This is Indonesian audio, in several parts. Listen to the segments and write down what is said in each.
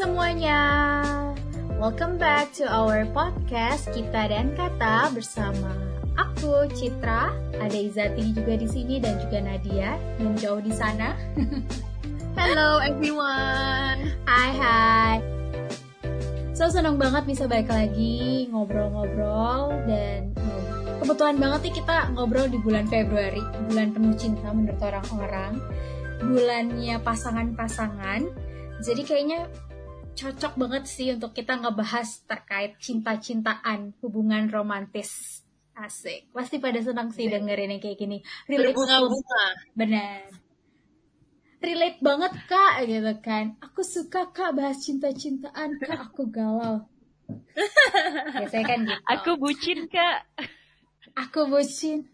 semuanya. Welcome back to our podcast Kita dan Kata bersama aku Citra, ada Izati juga di sini dan juga Nadia yang jauh di sana. Hello everyone. Hai hai. So senang banget bisa balik lagi ngobrol-ngobrol dan kebetulan banget nih kita ngobrol di bulan Februari, bulan penuh cinta menurut orang-orang, bulannya pasangan-pasangan. Jadi kayaknya cocok banget sih untuk kita ngebahas terkait cinta-cintaan, hubungan romantis. Asik. Pasti pada senang sih dengerin yang kayak gini. Relate Berbunga-bunga. Benar. Relate banget kak gitu kan. Aku suka kak bahas cinta-cintaan kak. Aku galau. Biasanya kan gitu. Aku bucin kak. Aku bucin.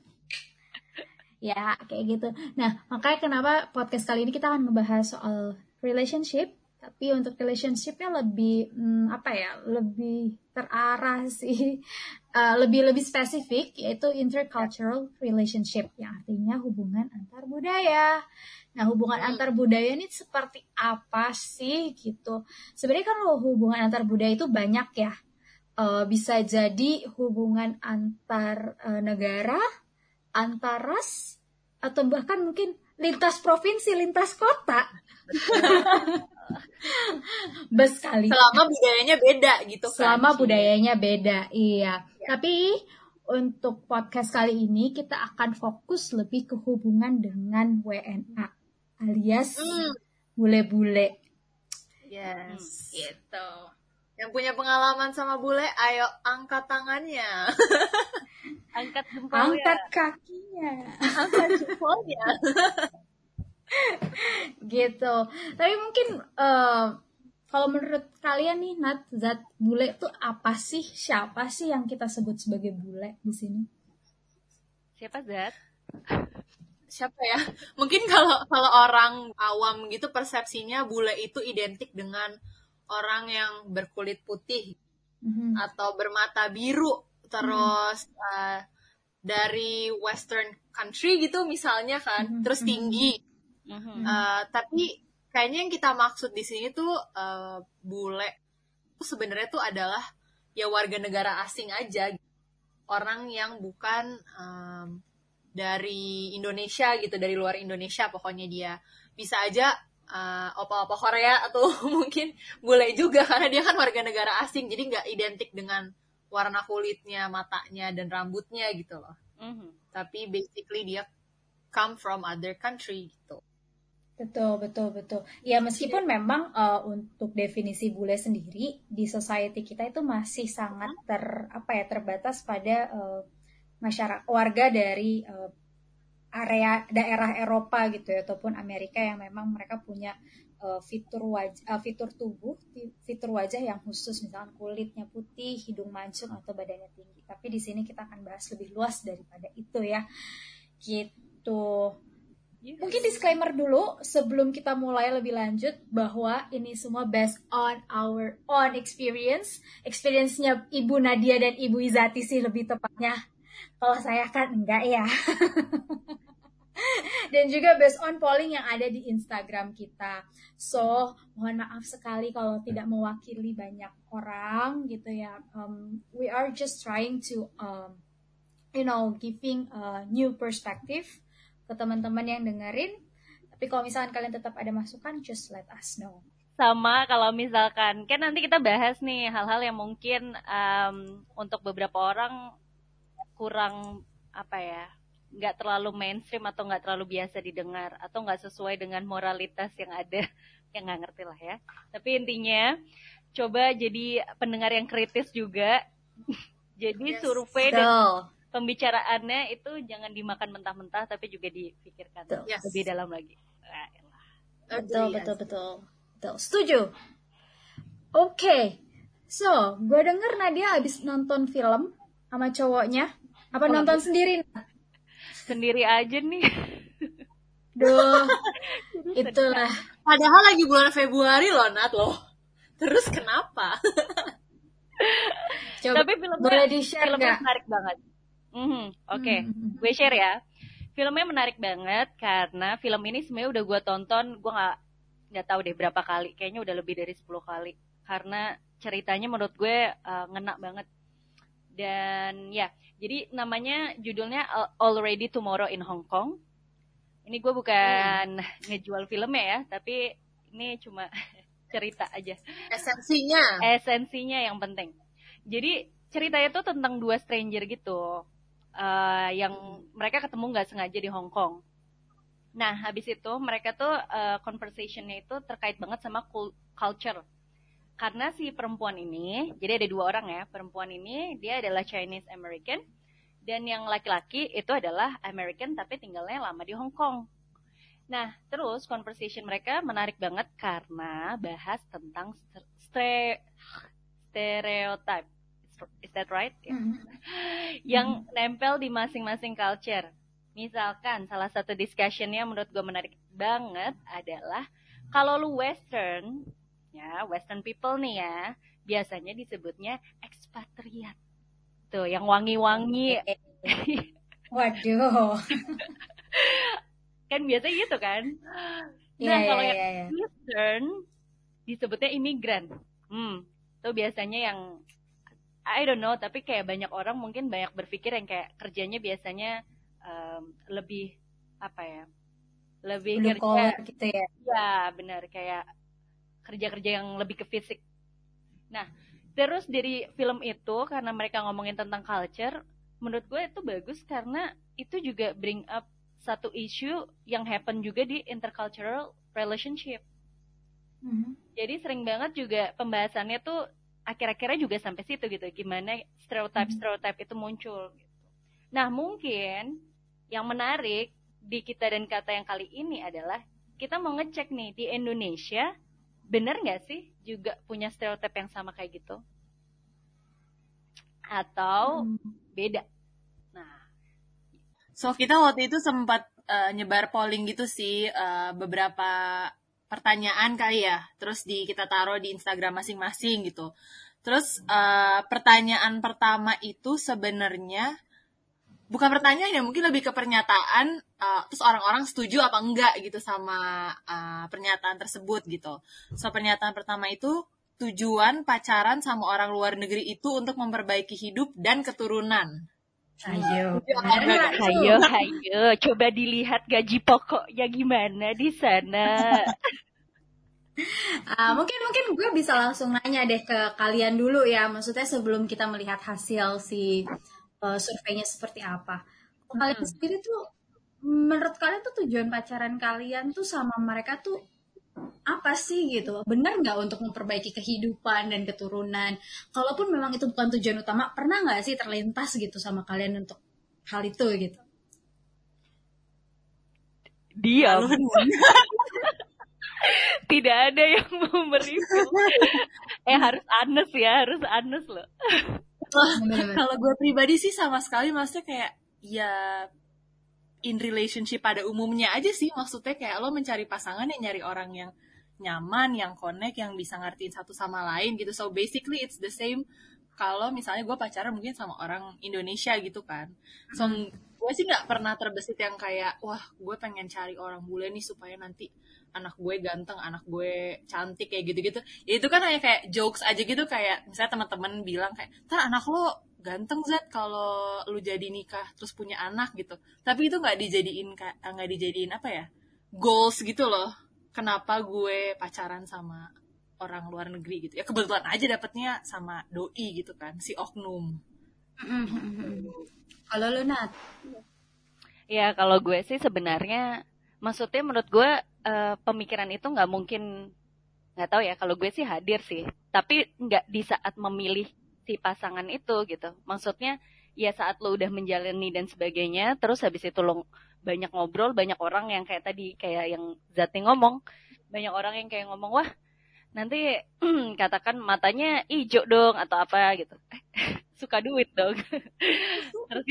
Ya kayak gitu. Nah makanya kenapa podcast kali ini kita akan ngebahas soal relationship tapi untuk relationshipnya lebih hmm, apa ya lebih terarah sih. Uh, lebih lebih spesifik yaitu intercultural relationship yang artinya hubungan antar budaya. Nah hubungan hmm. antar budaya ini seperti apa sih gitu? Sebenarnya kan loh hubungan antar budaya itu banyak ya. Uh, bisa jadi hubungan antar uh, negara antar ras atau bahkan mungkin lintas provinsi lintas kota Bes kali. Selama budayanya beda gitu kan. Selama budayanya beda, iya. Ya. Tapi untuk podcast kali ini kita akan fokus lebih ke hubungan dengan WNA alias bule-bule. Hmm. Yes, hmm, gitu. Yang punya pengalaman sama bule, ayo angkat tangannya. angkat jempolnya. Angkat kakinya. Angkat jempolnya. gitu tapi mungkin uh, kalau menurut kalian nih Nat zat bule itu apa sih siapa sih yang kita sebut sebagai bule di sini siapa zat siapa ya mungkin kalau kalau orang awam gitu persepsinya bule itu identik dengan orang yang berkulit putih mm-hmm. atau bermata biru terus mm-hmm. uh, dari western country gitu misalnya kan mm-hmm. terus tinggi Mm-hmm. Uh, tapi kayaknya yang kita maksud di sini tuh uh, bule sebenarnya tuh adalah ya warga negara asing aja. Orang yang bukan um, dari Indonesia gitu dari luar Indonesia pokoknya dia. Bisa aja uh, opa-opa Korea atau mungkin bule juga karena dia kan warga negara asing jadi nggak identik dengan warna kulitnya matanya dan rambutnya gitu loh. Mm-hmm. tapi basically dia come from other country gitu Betul, betul, betul. Ya meskipun memang uh, untuk definisi bule sendiri di society kita itu masih sangat ter apa ya terbatas pada uh, masyarakat warga dari uh, area daerah Eropa gitu ya ataupun Amerika yang memang mereka punya uh, fitur wajah uh, fitur tubuh fitur wajah yang khusus misalkan kulitnya putih, hidung mancung atau badannya tinggi. Tapi di sini kita akan bahas lebih luas daripada itu ya. Gitu. Mungkin disclaimer dulu sebelum kita mulai lebih lanjut bahwa ini semua based on our own experience. Experience-nya Ibu Nadia dan Ibu Izati sih lebih tepatnya. Kalau saya kan enggak ya. dan juga based on polling yang ada di Instagram kita. So, mohon maaf sekali kalau tidak mewakili banyak orang gitu ya. Um, we are just trying to um, you know, giving a new perspective ke teman-teman yang dengerin. Tapi kalau misalkan kalian tetap ada masukan, just let us know. Sama kalau misalkan, kan nanti kita bahas nih hal-hal yang mungkin um, untuk beberapa orang kurang apa ya, nggak terlalu mainstream atau nggak terlalu biasa didengar atau nggak sesuai dengan moralitas yang ada, yang nggak ngerti lah ya. Tapi intinya coba jadi pendengar yang kritis juga. jadi yes, survei dan pembicaraannya itu jangan dimakan mentah-mentah tapi juga dipikirkan yes. lebih dalam lagi. betul, betul, betul, betul. Setuju. Oke. Okay. So, gue denger Nadia habis nonton film sama cowoknya. Apa oh, nonton sendiri? Sendiri aja nih. Duh, itulah. Padahal lagi bulan Februari loh, Nat loh. Terus kenapa? Coba, Tapi filmnya, boleh di-share filmnya menarik banget Mm-hmm. Oke, okay. mm-hmm. gue share ya. Filmnya menarik banget karena film ini sebenarnya udah gue tonton, gue nggak nggak tahu deh berapa kali kayaknya udah lebih dari 10 kali karena ceritanya menurut gue uh, ngena banget dan ya jadi namanya judulnya Already Tomorrow in Hong Kong ini gue bukan hmm. ngejual filmnya ya tapi ini cuma cerita aja esensinya esensinya yang penting jadi ceritanya tuh tentang dua stranger gitu uh, yang mereka ketemu nggak sengaja di Hong Kong Nah, habis itu mereka tuh uh, conversationnya itu terkait banget sama culture. Karena si perempuan ini, jadi ada dua orang ya, perempuan ini dia adalah Chinese American dan yang laki-laki itu adalah American tapi tinggalnya lama di Hong Kong. Nah, terus conversation mereka menarik banget karena bahas tentang stere stereotype. Is that right? Mm -hmm. yang nempel di masing-masing culture. Misalkan salah satu discussionnya menurut gue menarik banget adalah kalau lu western, ya western people nih ya, biasanya disebutnya ekspatriat. Tuh, yang wangi-wangi. Waduh. kan biasa gitu kan. Nah, yeah, kalau yeah, yang yeah. western disebutnya imigran. Hmm, tuh biasanya yang I don't know, tapi kayak banyak orang mungkin banyak berpikir yang kayak kerjanya biasanya um, lebih apa ya lebih Blue kerja gitu ya? Ya benar kayak kerja-kerja yang lebih ke fisik. Nah terus dari film itu karena mereka ngomongin tentang culture menurut gue itu bagus karena itu juga bring up satu isu yang happen juga di intercultural relationship. Mm-hmm. jadi sering banget juga pembahasannya tuh akhir-akhirnya juga sampai situ gitu gimana stereotype stereotype itu muncul gitu. nah mungkin yang menarik di kita dan kata yang kali ini adalah kita mau ngecek nih di Indonesia bener nggak sih juga punya stereotip yang sama kayak gitu atau hmm. beda nah so kita waktu itu sempat uh, nyebar polling gitu sih uh, beberapa pertanyaan kali ya terus di kita taruh di Instagram masing-masing gitu. Terus uh, pertanyaan pertama itu sebenarnya bukan pertanyaan ya mungkin lebih ke pernyataan uh, terus orang-orang setuju apa enggak gitu sama uh, pernyataan tersebut gitu. So pernyataan pertama itu tujuan pacaran sama orang luar negeri itu untuk memperbaiki hidup dan keturunan Ayo, ayo, ayo, coba dilihat gaji pokoknya gimana di sana. uh, mungkin mungkin gue bisa langsung nanya deh ke kalian dulu ya, maksudnya sebelum kita melihat hasil si uh, surveinya seperti apa. Hmm. Kalian sendiri tuh menurut kalian tuh tujuan pacaran kalian tuh sama mereka tuh apa sih gitu? Benar nggak untuk memperbaiki kehidupan dan keturunan? Kalaupun memang itu bukan tujuan utama pernah nggak sih terlintas gitu sama kalian untuk hal itu gitu? Diam. Tidak ada yang mau mereview eh harus anes ya harus anes loh. Kalau gue pribadi sih sama sekali maksudnya kayak ya in relationship pada umumnya aja sih maksudnya kayak lo mencari pasangan yang nyari orang yang nyaman, yang connect, yang bisa ngertiin satu sama lain gitu. So basically it's the same kalau misalnya gue pacaran mungkin sama orang Indonesia gitu kan. So gue sih nggak pernah terbesit yang kayak wah gue pengen cari orang bule nih supaya nanti anak gue ganteng, anak gue cantik kayak gitu-gitu. Ya itu kan hanya kayak jokes aja gitu kayak misalnya teman-teman bilang kayak, "Ntar anak lo ganteng Zat kalau lu jadi nikah terus punya anak gitu." Tapi itu nggak dijadiin nggak dijadiin apa ya? goals gitu loh. Kenapa gue pacaran sama orang luar negeri gitu. Ya kebetulan aja dapetnya sama doi gitu kan, si oknum. Kalau lu Nat? Ya kalau gue sih sebenarnya maksudnya menurut gue uh, pemikiran itu nggak mungkin nggak tahu ya kalau gue sih hadir sih tapi nggak di saat memilih si pasangan itu gitu. Maksudnya ya saat lo udah menjalani dan sebagainya terus habis itu lo banyak ngobrol banyak orang yang kayak tadi kayak yang Zati ngomong. Banyak orang yang kayak ngomong wah nanti katakan matanya hijau dong atau apa gitu. Suka duit dong. Terus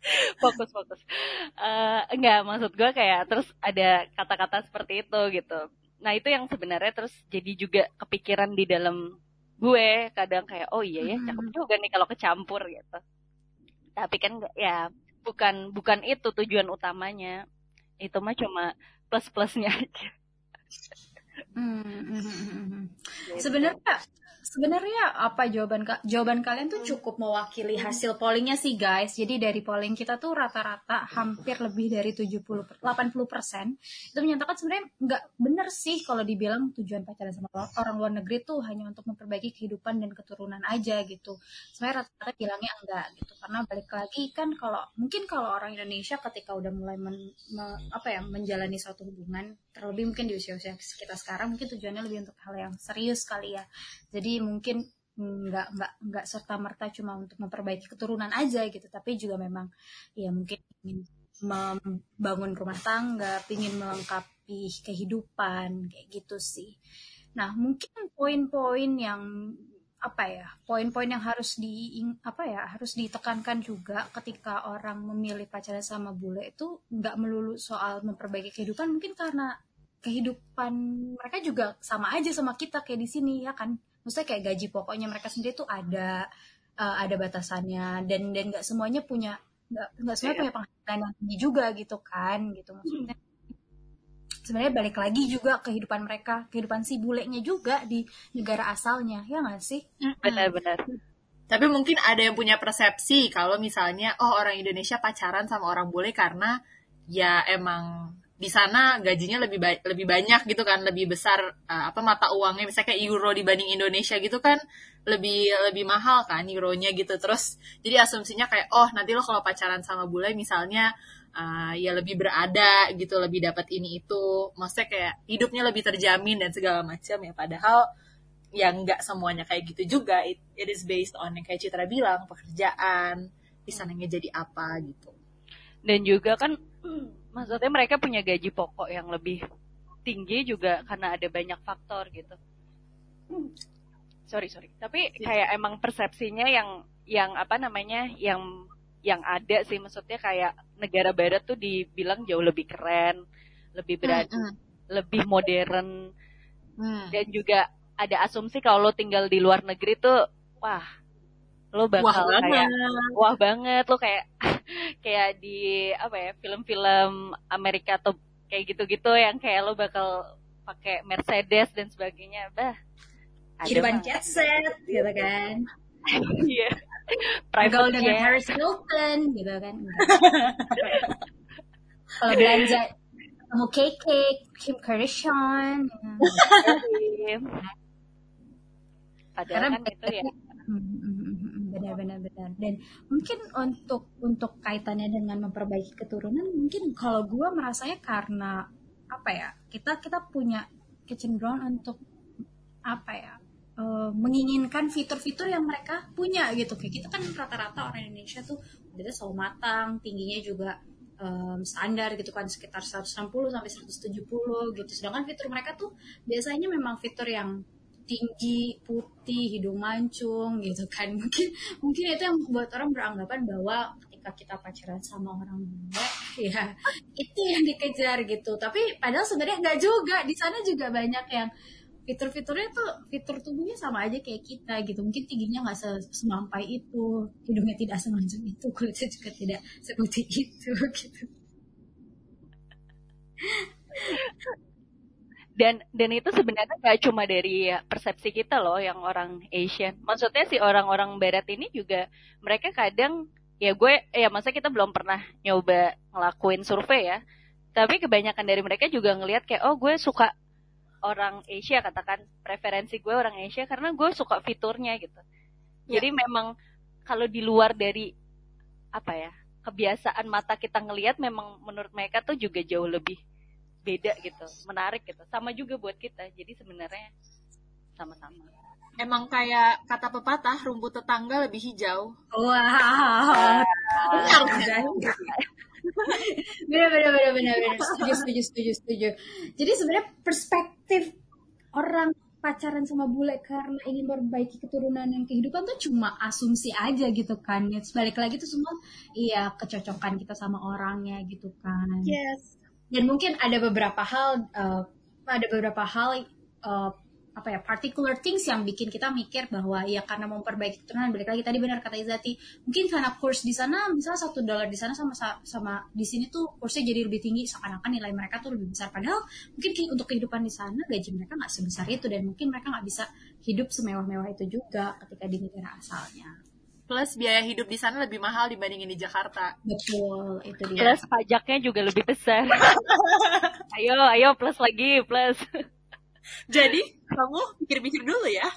fokus fokus. Uh, enggak maksud gue kayak terus ada kata-kata seperti itu gitu nah itu yang sebenarnya terus jadi juga kepikiran di dalam gue kadang kayak oh iya ya cakep juga nih kalau kecampur gitu. Tapi kan ya bukan bukan itu tujuan utamanya. Itu mah cuma plus plusnya aja Hmm, hmm, hmm, hmm. Sebenarnya sebenarnya apa jawaban jawaban kalian tuh cukup mewakili hasil pollingnya sih guys. Jadi dari polling kita tuh rata-rata hampir lebih dari 70 80 persen itu menyatakan sebenarnya nggak benar sih kalau dibilang tujuan pacaran sama orang luar negeri tuh hanya untuk memperbaiki kehidupan dan keturunan aja gitu. Sebenarnya rata-rata bilangnya enggak gitu karena balik lagi kan kalau mungkin kalau orang Indonesia ketika udah mulai men, me, apa ya menjalani suatu hubungan terlebih mungkin di usia-usia kita sekarang mungkin tujuannya lebih untuk hal yang serius kali ya. Jadi mungkin nggak nggak nggak serta merta cuma untuk memperbaiki keturunan aja gitu tapi juga memang ya mungkin ingin membangun rumah tangga ingin melengkapi kehidupan kayak gitu sih nah mungkin poin-poin yang apa ya poin-poin yang harus di apa ya harus ditekankan juga ketika orang memilih pacaran sama bule itu nggak melulu soal memperbaiki kehidupan mungkin karena kehidupan mereka juga sama aja sama kita kayak di sini ya kan? Maksudnya kayak gaji pokoknya mereka sendiri tuh ada uh, ada batasannya. Dan dan nggak semuanya punya nggak nggak semuanya yeah. punya penghasilan yang tinggi juga gitu kan gitu maksudnya. Sebenarnya balik lagi juga kehidupan mereka kehidupan si bulenya juga di negara asalnya ya nggak sih? Benar-benar tapi mungkin ada yang punya persepsi kalau misalnya oh orang Indonesia pacaran sama orang bule karena ya emang di sana gajinya lebih ba lebih banyak gitu kan lebih besar uh, apa mata uangnya. Misalnya kayak euro dibanding Indonesia gitu kan lebih lebih mahal kan euronya gitu. Terus jadi asumsinya kayak oh nanti lo kalau pacaran sama bule misalnya uh, ya lebih berada gitu lebih dapat ini itu. Maksudnya kayak hidupnya lebih terjamin dan segala macam ya. Padahal yang nggak semuanya kayak gitu juga. It, it is based on yang kayak Citra bilang pekerjaan di sananya jadi apa gitu. Dan juga kan maksudnya mereka punya gaji pokok yang lebih tinggi juga karena ada banyak faktor gitu. Sorry sorry. Tapi iya. kayak emang persepsinya yang yang apa namanya yang yang ada sih maksudnya kayak negara barat tuh dibilang jauh lebih keren, lebih berani, mm -hmm. lebih modern, mm. dan juga ada asumsi kalau lo tinggal di luar negeri tuh wah lo bakal wah kayak banget. wah banget lo kayak kayak di apa ya film-film Amerika atau kayak gitu-gitu yang kayak lo bakal pakai Mercedes dan sebagainya. Bah kehidupan jet set gitu kan. Iya. Private dengan Harris Hilton gitu kan. Kalau belanja mau cake cake Kim Kardashian padahal kan itu ya benar-benar. Benar dan mungkin untuk untuk kaitannya dengan memperbaiki keturunan mungkin kalau gue merasanya karena apa ya kita kita punya kecenderungan untuk apa ya uh, menginginkan fitur-fitur yang mereka punya gitu. Kayak kita kan rata-rata orang Indonesia tuh udah selalu matang tingginya juga um, standar gitu kan sekitar 160 sampai 170 gitu. Sedangkan fitur mereka tuh biasanya memang fitur yang tinggi, putih, hidung mancung gitu kan. Mungkin mungkin itu yang buat orang beranggapan bahwa ketika kita pacaran sama orang bule ya itu yang dikejar gitu. Tapi padahal sebenarnya nggak juga. Di sana juga banyak yang fitur-fiturnya tuh fitur tubuhnya sama aja kayak kita gitu mungkin tingginya nggak semampai itu hidungnya tidak semancung itu kulitnya juga tidak seperti itu gitu dan dan itu sebenarnya nggak cuma dari persepsi kita loh yang orang Asian. Maksudnya si orang-orang Barat ini juga mereka kadang ya gue ya masa kita belum pernah nyoba ngelakuin survei ya. Tapi kebanyakan dari mereka juga ngelihat kayak oh gue suka orang Asia katakan preferensi gue orang Asia karena gue suka fiturnya gitu. Ya. jadi memang kalau di luar dari apa ya kebiasaan mata kita ngelihat memang menurut mereka tuh juga jauh lebih beda gitu menarik gitu. Sama juga buat kita jadi sebenarnya sama-sama. Emang kayak kata pepatah rumput tetangga lebih hijau. Wow. Benar benar benar benar benar setuju setuju setuju setuju. Jadi sebenarnya perspektif orang pacaran sama bule karena ingin memperbaiki keturunan yang kehidupan tuh cuma asumsi aja gitu kan. Ya balik lagi tuh semua iya kecocokan kita sama orangnya gitu kan. Yes dan mungkin ada beberapa hal uh, ada beberapa hal uh, apa ya particular things yang bikin kita mikir bahwa ya karena memperbaiki keturunan balik lagi tadi benar kata Izati mungkin karena kurs di sana misalnya satu dolar di sana sama sama di sini tuh kursnya jadi lebih tinggi seakan-akan nilai mereka tuh lebih besar. Padahal mungkin untuk kehidupan di sana gaji mereka nggak sebesar itu dan mungkin mereka nggak bisa hidup semewah-mewah itu juga ketika di negara asalnya plus biaya hidup di sana lebih mahal dibandingin di Jakarta. Betul, itu dia. Plus pajaknya juga lebih besar. ayo, ayo plus lagi, plus. Jadi kamu pikir-pikir dulu ya.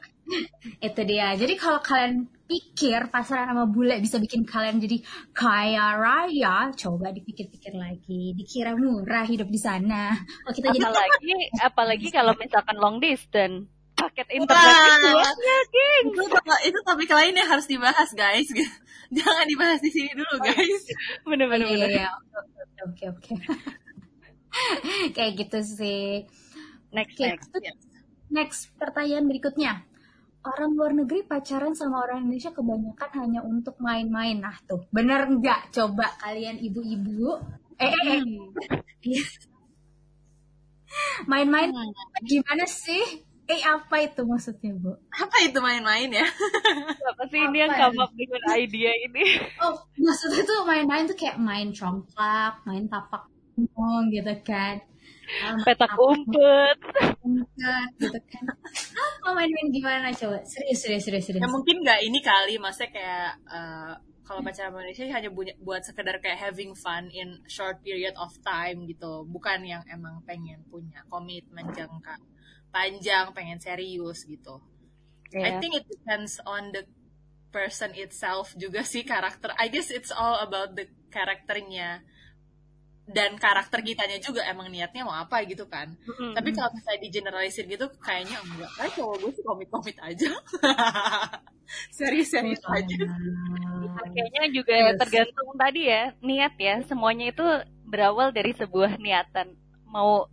itu dia. Jadi kalau kalian pikir pasaran sama bule bisa bikin kalian jadi kaya raya, coba dipikir-pikir lagi. Dikira murah hidup di sana. Oh, kita apalagi jadi... apalagi kalau misalkan long distance paket internet banyak, geng. Itu, itu topik lain yang harus dibahas, guys. Jangan dibahas di sini dulu, guys. Bener-bener. Iya, iya. Oke, oke. Kayak gitu sih. Next, okay. next. Next, pertanyaan berikutnya. Orang luar negeri pacaran sama orang Indonesia kebanyakan hanya untuk main-main. Nah tuh, bener nggak? Coba kalian ibu-ibu. Eh, eh, eh. Iya. Main-main hmm. gimana sih? Eh apa itu maksudnya Bu? Apa itu main-main ya? Apa sih ini yang come up dengan idea ini? Oh maksudnya tuh main-main tuh kayak main congklak, main tapak gitu kan. Petak umpet. umpet gitu kan. Apa main-main gimana coba? Serius serius serius serius. Ya mungkin nggak ini kali maksudnya kayak uh, kalau pacaran Malaysia hanya buat sekedar kayak having fun in short period of time gitu. Bukan yang emang pengen punya komitmen jangka panjang pengen serius gitu. Yeah. I think it depends on the person itself juga sih karakter. I guess it's all about the karakternya dan karakter kitanya juga emang niatnya mau apa gitu kan. Mm-hmm. tapi kalau misalnya di generalisir gitu kayaknya enggak. Kayak cowok gue sih komit komit aja. Serius serius oh, aja. Kayaknya juga yes. tergantung tadi ya niat ya. Semuanya itu berawal dari sebuah niatan. Mau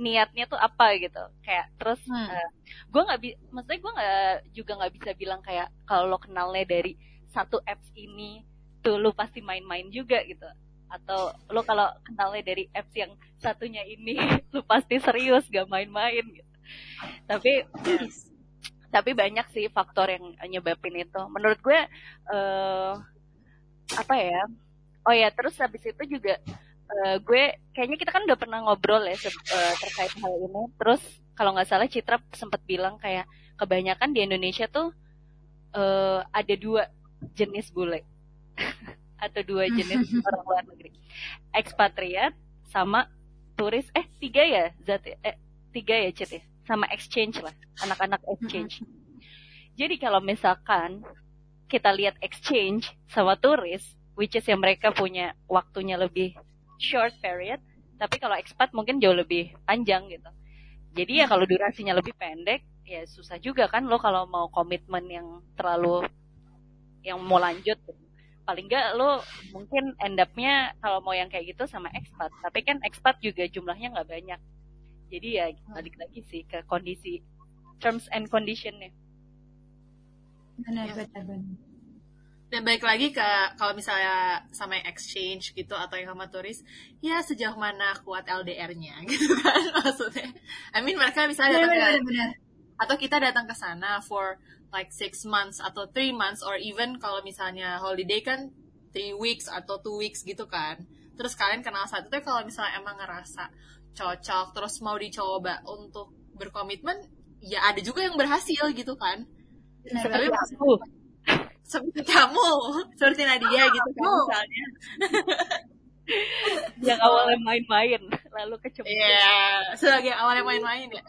niatnya tuh apa gitu. Kayak terus hmm. uh, gue nggak bi maksudnya gue nggak juga nggak bisa bilang kayak kalau lo kenalnya dari satu apps ini tuh lo pasti main-main juga gitu. Atau lo kalau kenalnya dari apps yang satunya ini lo pasti serius gak main-main gitu. Tapi yes. tapi banyak sih faktor yang nyebabin itu. Menurut gue uh, apa ya? Oh ya terus habis itu juga uh, gue kayaknya kita kan udah pernah ngobrol ya uh, terkait hal ini. Terus kalau nggak salah Citra sempat bilang kayak kebanyakan di Indonesia tuh uh, ada dua jenis bule. Atau dua jenis orang luar negeri. Ekspatriat sama turis eh tiga ya zat eh tiga ya cit ya? Sama exchange lah anak-anak exchange. Jadi kalau misalkan kita lihat exchange sama turis which is yang mereka punya waktunya lebih short period tapi kalau expat mungkin jauh lebih panjang gitu. Jadi ya kalau durasinya lebih pendek ya susah juga kan lo kalau mau komitmen yang terlalu yang mau lanjut gitu. Paling enggak lo mungkin end up-nya kalau mau yang kayak gitu sama expat. Tapi kan expat juga jumlahnya nggak banyak. Jadi ya balik lagi sih ke kondisi terms and conditionnya. Benar benar benar dan balik lagi ke kalau misalnya sama yang exchange gitu atau yang sama turis ya sejauh mana kuat LDR-nya gitu kan maksudnya. I mean mereka bisa datang benar, ke benar. atau kita datang ke sana for like six months atau three months or even kalau misalnya holiday kan three weeks atau two weeks gitu kan. Terus kalian kenal saat itu kalau misalnya emang ngerasa cocok terus mau dicoba untuk berkomitmen ya ada juga yang berhasil gitu kan. Benar, tapi aku seperti kamu. Seperti Nadia gitu kan misalnya. Yang awalnya main-main lalu kecemplung Iya, yeah, sebagai awalnya main-main ya.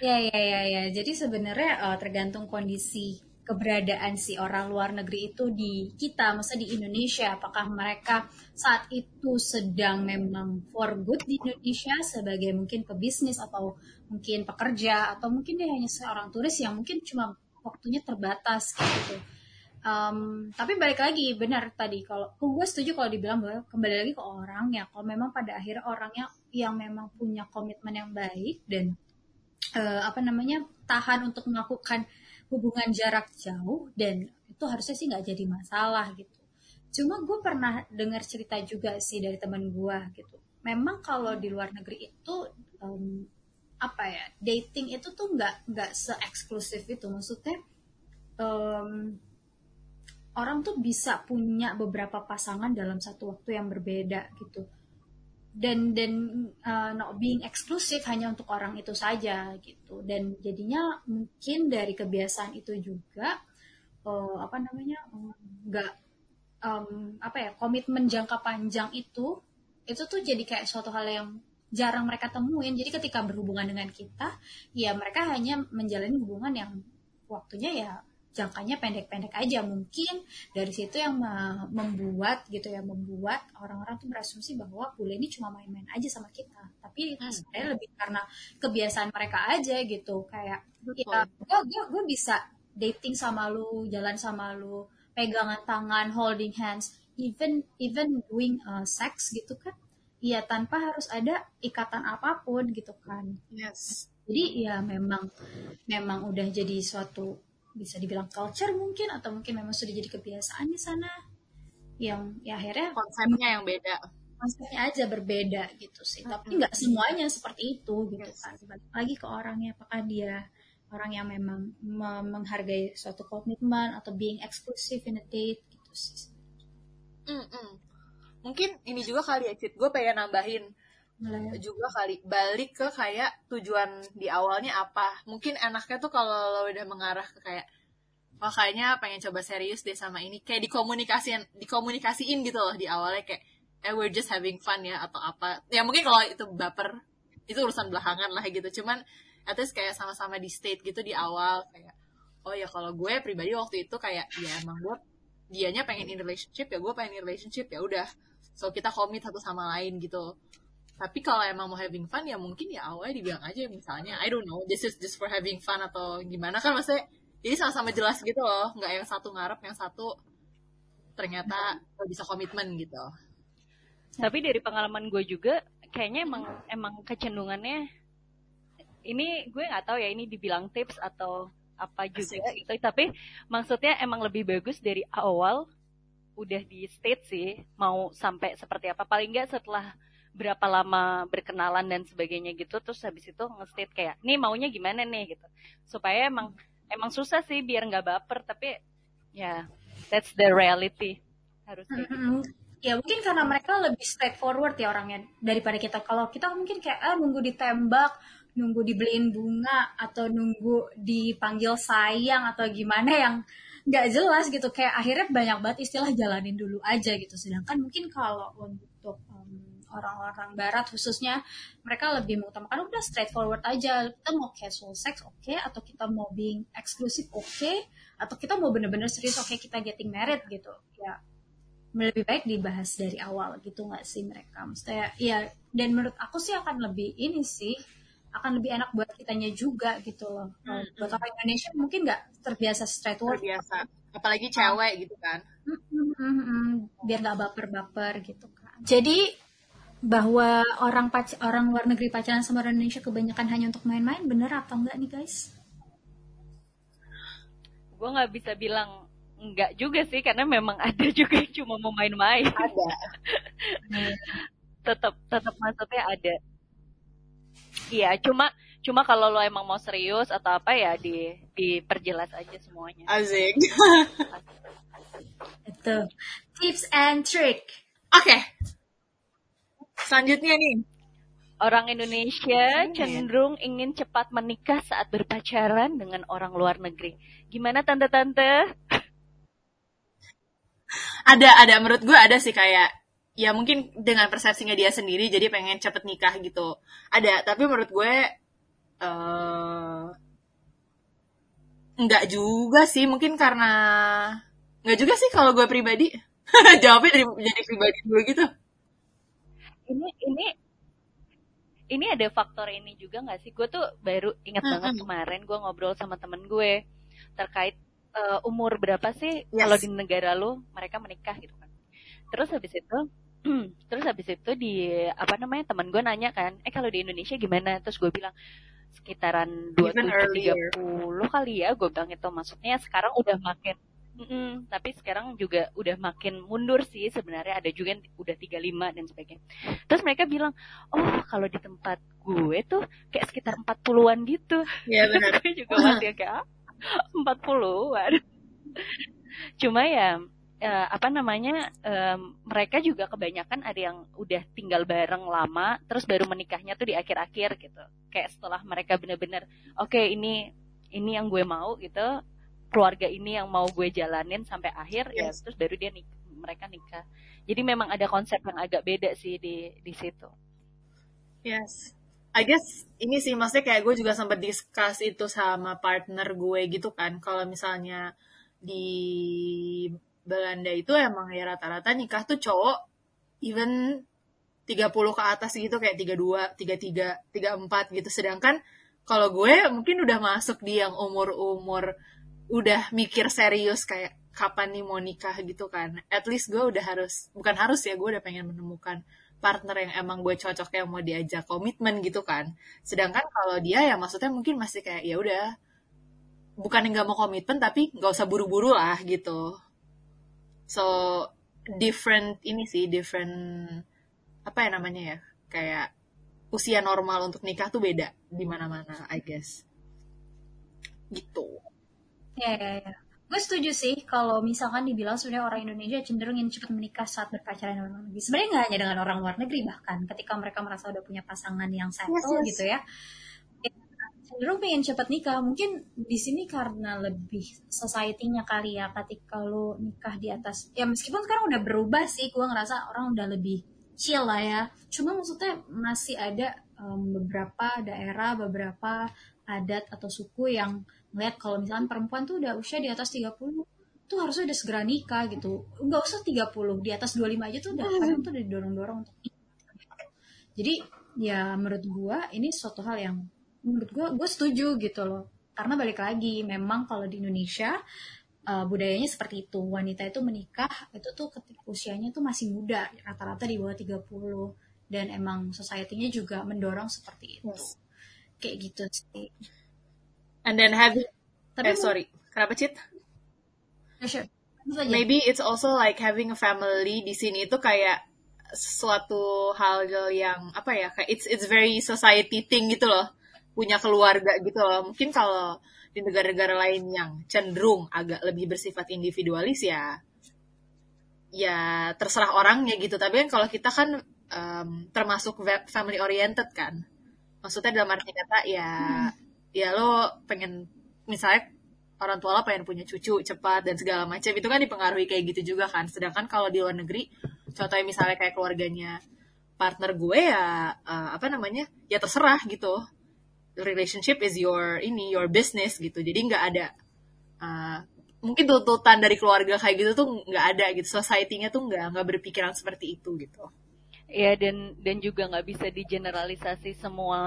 Ya, ya, ya, ya. Jadi sebenarnya uh, tergantung kondisi keberadaan si orang luar negeri itu di kita, maksudnya di Indonesia, apakah mereka saat itu sedang memang for good di Indonesia sebagai mungkin pebisnis atau mungkin pekerja atau mungkin dia hanya seorang turis yang mungkin cuma waktunya terbatas gitu. Um, tapi balik lagi benar tadi kalau gue setuju kalau dibilang bahwa kembali lagi ke orang ya kalau memang pada akhirnya orangnya yang memang punya komitmen yang baik dan uh, apa namanya tahan untuk melakukan hubungan jarak jauh dan itu harusnya sih nggak jadi masalah gitu. Cuma gue pernah dengar cerita juga sih dari teman gue gitu. Memang kalau di luar negeri itu um, apa ya dating itu tuh nggak nggak se eksklusif itu. Maksudnya um, orang tuh bisa punya beberapa pasangan dalam satu waktu yang berbeda gitu. Dan dan uh, not being eksklusif hanya untuk orang itu saja gitu. Dan jadinya mungkin dari kebiasaan itu juga uh, apa namanya nggak um, apa ya komitmen jangka panjang itu itu tuh jadi kayak suatu hal yang jarang mereka temuin. Jadi ketika berhubungan dengan kita ya mereka hanya menjalani hubungan yang waktunya ya jangkanya pendek-pendek aja. Mungkin dari situ yang membuat gitu ya membuat orang-orang tuh berasumsi bahwa bule ini cuma main-main aja sama kita. Tapi hmm. sebenarnya lebih karena kebiasaan mereka aja gitu. Kayak ya gue gue gue bisa dating sama lu jalan sama lu pegangan tangan holding hands even even doing uh, sex gitu kan ya tanpa harus ada ikatan apa pun gitu kan. Yes. Jadi ya memang memang udah jadi suatu bisa dibilang culture mungkin atau mungkin memang sudah jadi kebiasaan di sana yang ya akhirnya konsepnya yang beda. konsepnya aja berbeda gitu sih. Tapi nggak semuanya seperti itu gitu yes. kan. Lagi ke orangnya apakah dia orang yang memang menghargai suatu komitmen atau being exclusive in a date gitu sih mm -mm. Mungkin ini juga kali ya Cid. Gue pengen nambahin juga kali. Balik ke kayak tujuan di awalnya apa. Mungkin enaknya tuh kalau lo udah mengarah ke kayak wah kayaknya pengen coba serius deh sama ini. Kayak dikomunikasiin dikomunikasiin gitu loh di awalnya kayak eh we're just having fun ya atau apa. Ya mungkin kalau itu baper itu urusan belakangan lah gitu. Cuman at least kayak sama-sama di state gitu di awal kayak oh ya kalau gue pribadi waktu itu kayak ya emang gue dianya pengen in relationship ya gue pengen in relationship ya udah so kita komit satu sama lain gitu. Tapi kalau emang mau having fun ya mungkin ya awalnya dibilang aja misalnya I don't know this is just for having fun atau gimana kan maksudnya. Jadi sama-sama jelas gitu loh nggak yang satu ngarep yang satu ternyata bisa komitmen gitu. Tapi dari pengalaman gue juga kayaknya emang emang kecenderungannya ini gue nggak tahu ya ini dibilang tips atau apa juga Asik. itu tapi maksudnya emang lebih bagus dari awal udah di state sih mau sampai seperti apa. Paling nggak setelah berapa lama berkenalan dan sebagainya gitu terus habis itu nge-state kayak nih maunya gimana nih? gitu. Supaya emang emang susah sih biar nggak baper tapi ya that's the reality harus kayak gitu. ya mungkin karena mereka lebih straightforward ya orangnya daripada kita. Kalau kita mungkin kayak ah nunggu ditembak nunggu dibeliin bunga atau nunggu dipanggil sayang atau gimana yang nggak jelas gitu. Kayak akhirnya banyak banget istilah jalanin dulu aja gitu. Sedangkan mungkin kalau untuk orang-orang barat khususnya mereka lebih mengutamakan udah straightforward aja. Kita mau casual sex oke? Okay, atau kita mau being eksklusif oke? Okay, atau kita mau bener-bener serius oke? Okay, kita getting married gitu. Ya lebih baik dibahas dari awal gitu nggak sih mereka? Maksudnya ya dan menurut aku sih akan lebih ini sih akan lebih enak buat kitanya juga gitu loh hmm. buat orang Indonesia mungkin nggak terbiasa straightforward terbiasa apalagi cewek gitu kan hmm, hmm, hmm, hmm. biar nggak baper-baper gitu kan jadi bahwa orang pac orang luar negeri pacaran sama orang Indonesia kebanyakan hanya untuk main-main bener atau enggak nih guys? Gue nggak bisa bilang enggak juga sih karena memang ada juga yang cuma mau main-main. Ada. tetap tetap maksudnya ada. Iya, cuma cuma kalau lo emang mau serius atau apa ya di diperjelas aja semuanya. Asik. Itu tips and trick. Oke. Okay. Selanjutnya nih. Orang Indonesia cenderung ingin cepat menikah saat berpacaran dengan orang luar negeri. Gimana tante-tante? Ada, ada. Menurut gue ada sih kayak ya mungkin dengan persepsinya dia sendiri jadi pengen cepet nikah gitu. Ada, tapi menurut gue uh, nggak juga sih. Mungkin karena nggak juga sih kalau gue pribadi. Jawabnya dari jadi pribadi dulu gitu ini ini ini ada faktor ini juga nggak sih? Gue tuh baru ingat hmm, banget kemarin gue ngobrol sama temen gue terkait uh, umur berapa sih yes. kalau di negara lu mereka menikah gitu kan. Terus habis itu terus habis itu di apa namanya teman gue nanya kan, eh kalau di Indonesia gimana? Terus gue bilang sekitaran dua tiga puluh kali ya gue bilang itu maksudnya sekarang udah makin Mm-mm, tapi sekarang juga udah makin mundur sih sebenarnya ada juga yang udah 35 dan sebagainya. Terus mereka bilang, "Oh, kalau di tempat gue tuh kayak sekitar 40-an gitu." Iya benar. gue juga masih kayak ah, 40-an. Cuma ya uh, apa namanya um, mereka juga kebanyakan ada yang udah tinggal bareng lama terus baru menikahnya tuh di akhir-akhir gitu. Kayak setelah mereka bener-bener oke okay, ini ini yang gue mau gitu. Keluarga ini yang mau gue jalanin sampai akhir ya yes. ya terus baru dia nik mereka nikah. Jadi memang ada konsep yang agak beda sih di di situ. Yes. I guess ini sih maksudnya kayak gue juga sempat discuss itu sama partner gue gitu kan. Kalau misalnya di Belanda itu emang ya rata-rata nikah tuh cowok even 30 ke atas gitu kayak 32, 33, 34 gitu. Sedangkan kalau gue mungkin udah masuk di yang umur-umur udah mikir serius kayak kapan nih mau nikah gitu kan. At least gue udah harus bukan harus ya gue udah pengen menemukan partner yang emang gue cocok yang mau diajak komitmen gitu kan. Sedangkan kalau dia ya maksudnya mungkin masih kayak ya udah bukan nggak mau komitmen tapi nggak usah buru-buru lah gitu so different ini sih different apa ya namanya ya kayak usia normal untuk nikah tuh beda di mana-mana I guess gitu Ya, ya, ya. Gue setuju sih kalau misalkan dibilang sebenarnya orang Indonesia cenderung ingin cepat menikah saat berpacaran dengan luar negeri. Sebenarnya nggak hanya dengan orang luar negeri bahkan ketika mereka merasa udah punya pasangan yang settle yes, yes. gitu ya cenderung pengen cepat nikah. Mungkin di sini karena lebih society-nya kali ya ketika lo nikah di atas ya meskipun sekarang udah berubah sih, gue ngerasa orang udah lebih chill lah ya. Cuma maksudnya masih ada um, beberapa daerah, beberapa adat atau suku yang ngeliat kalau misalnya perempuan tuh udah usia di atas 30 tuh harusnya udah segera nikah gitu nggak usah 30 di atas 25 aja tuh udah hmm. kadang tuh udah didorong-dorong untuk jadi ya menurut gua ini suatu hal yang menurut gua gue setuju gitu loh. Karena balik lagi memang kalau di Indonesia uh, budayanya seperti itu. Wanita itu menikah itu tuh ketika usianya tuh masih muda rata-rata di bawah 30 dan emang society-nya juga mendorong seperti itu. Yes. kayak gitu sih. And then having Tapi eh, sorry, kenapa Cit? Sure. Maybe it's also like having a family di sini itu kayak suatu hal yang apa ya kayak it's it's very society thing gitu loh punya keluarga gitu loh. Mungkin kalau di negara-negara lain yang cenderung agak lebih bersifat individualis ya ya terserah orangnya gitu. Tapi kan kalau kita kan um, termasuk family oriented kan. Maksudnya dalam arti kata ya hmm. ya lo pengen misalnya orang tua lo pengen punya cucu cepat dan segala macam itu kan dipengaruhi kayak gitu juga kan. Sedangkan kalau di luar negeri contohnya misalnya kayak keluarganya partner gue ya uh, apa namanya ya terserah gitu relationship is your ini your business gitu. Jadi nggak ada uh, mungkin tuntutan dari keluarga kayak gitu tuh nggak ada gitu. Society-nya tuh nggak nggak berpikiran seperti itu gitu. Ya dan dan juga nggak bisa digeneralisasi semua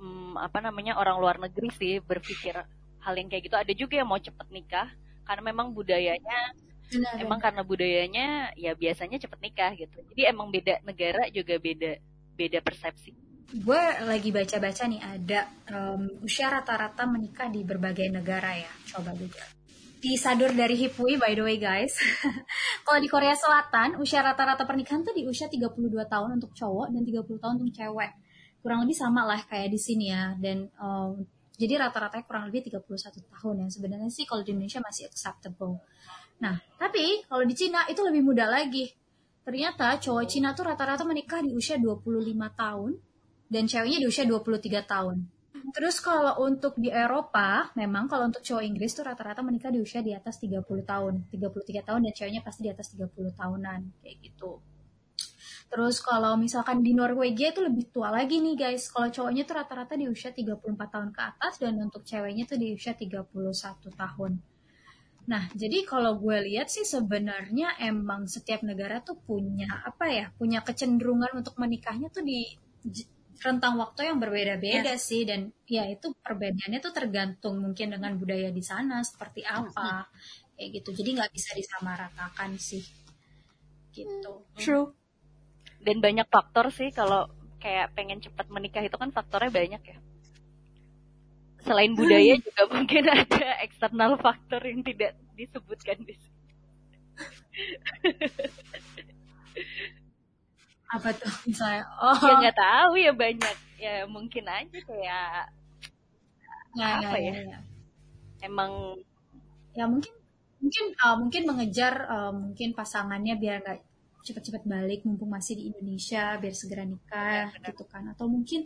hmm, apa namanya orang luar negeri sih berpikir hal yang kayak gitu. Ada juga yang mau cepet nikah karena memang budayanya benar, emang benar. karena budayanya ya biasanya cepet nikah gitu. Jadi emang beda negara juga beda beda persepsi gue lagi baca-baca nih ada um, usia rata-rata menikah di berbagai negara ya coba gue disadur dari Hipui by the way guys. Kalau di Korea Selatan, usia rata-rata pernikahan tuh di usia 32 tahun untuk cowok dan 30 tahun untuk cewek. Kurang lebih sama lah kayak di sini ya. Dan um, jadi rata-ratanya kurang lebih 31 tahun ya. Sebenarnya sih kalau di Indonesia masih acceptable. Nah, tapi kalau di Cina itu lebih muda lagi. Ternyata cowok Cina tuh rata-rata menikah di usia 25 tahun dan ceweknya di usia 23 tahun. Terus kalau untuk di Eropa, memang kalau untuk cowok Inggris tuh rata-rata menikah di usia di atas 30 tahun. 33 tahun dan ceweknya pasti di atas 30 tahunan. Kayak gitu. Terus kalau misalkan di Norwegia itu lebih tua lagi nih guys. Kalau cowoknya tuh rata-rata di usia 34 tahun ke atas dan untuk ceweknya tuh di usia 31 tahun. Nah, jadi kalau gue lihat sih sebenarnya emang setiap negara tuh punya apa ya, punya kecenderungan untuk menikahnya tuh di rentang waktu yang berbeda-beda yes. sih. Dan ya itu perbedaannya tuh tergantung mungkin dengan budaya di sana seperti apa. Mm-hmm. kayak gitu. Jadi nggak bisa disamaratakan sih. Gitu. True. Dan banyak faktor sih kalau kayak pengen cepat menikah itu kan faktornya banyak ya. Selain budaya hmm. juga mungkin ada eksternal faktor yang tidak disebutkan di sini apa tuh misalnya oh ya nggak tahu ya banyak ya mungkin aja kayak ya, apa ya, ya? ya, ya. emang ya mungkin mungkin uh, mungkin mengejar uh, mungkin pasangannya biar nggak cepat-cepat balik mumpung masih di Indonesia biar segera nikah Benar, benar. gitu kan atau mungkin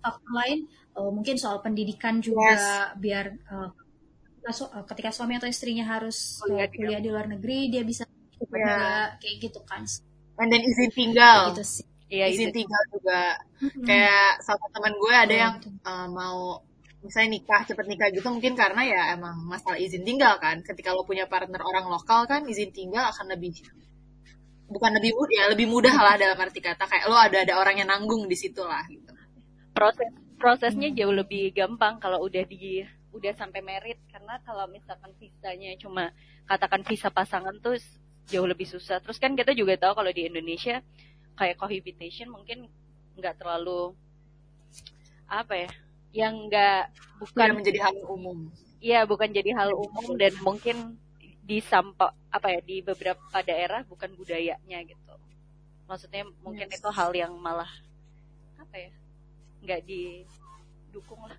faktor lain uh, mungkin soal pendidikan juga Yes. biar uh, ketika su- ketika suami atau istrinya harus Kuliah kuliah, di di luar negeri dia bisa Ya. juga kayak gitu kan And then izin tinggal. gitu sih Iya izin itu. tinggal juga. Mm-mm. Kayak sama teman gue ada Betul, yang uh, mau misalnya nikah cepet nikah gitu mungkin karena ya emang masalah izin tinggal kan. Ketika lo punya partner orang lokal kan izin tinggal akan lebih bukan lebih mudah ya lebih mudah lah dalam arti kata kayak lo ada ada orang yang nanggung di situ lah gitu. proses prosesnya Hmm. jauh lebih gampang kalau udah di udah sampai merit karena kalau misalkan visanya cuma katakan visa pasangan tuh jauh lebih susah terus kan kita juga tahu kalau di Indonesia kayak cohabitation mungkin nggak terlalu apa ya yang nggak Bukan bukan menjadi hal umum. Iya, bukan jadi hal umum dan mungkin di sampa apa ya di beberapa daerah bukan budayanya gitu. Maksudnya mungkin Yes. itu hal yang malah apa ya nggak didukung lah.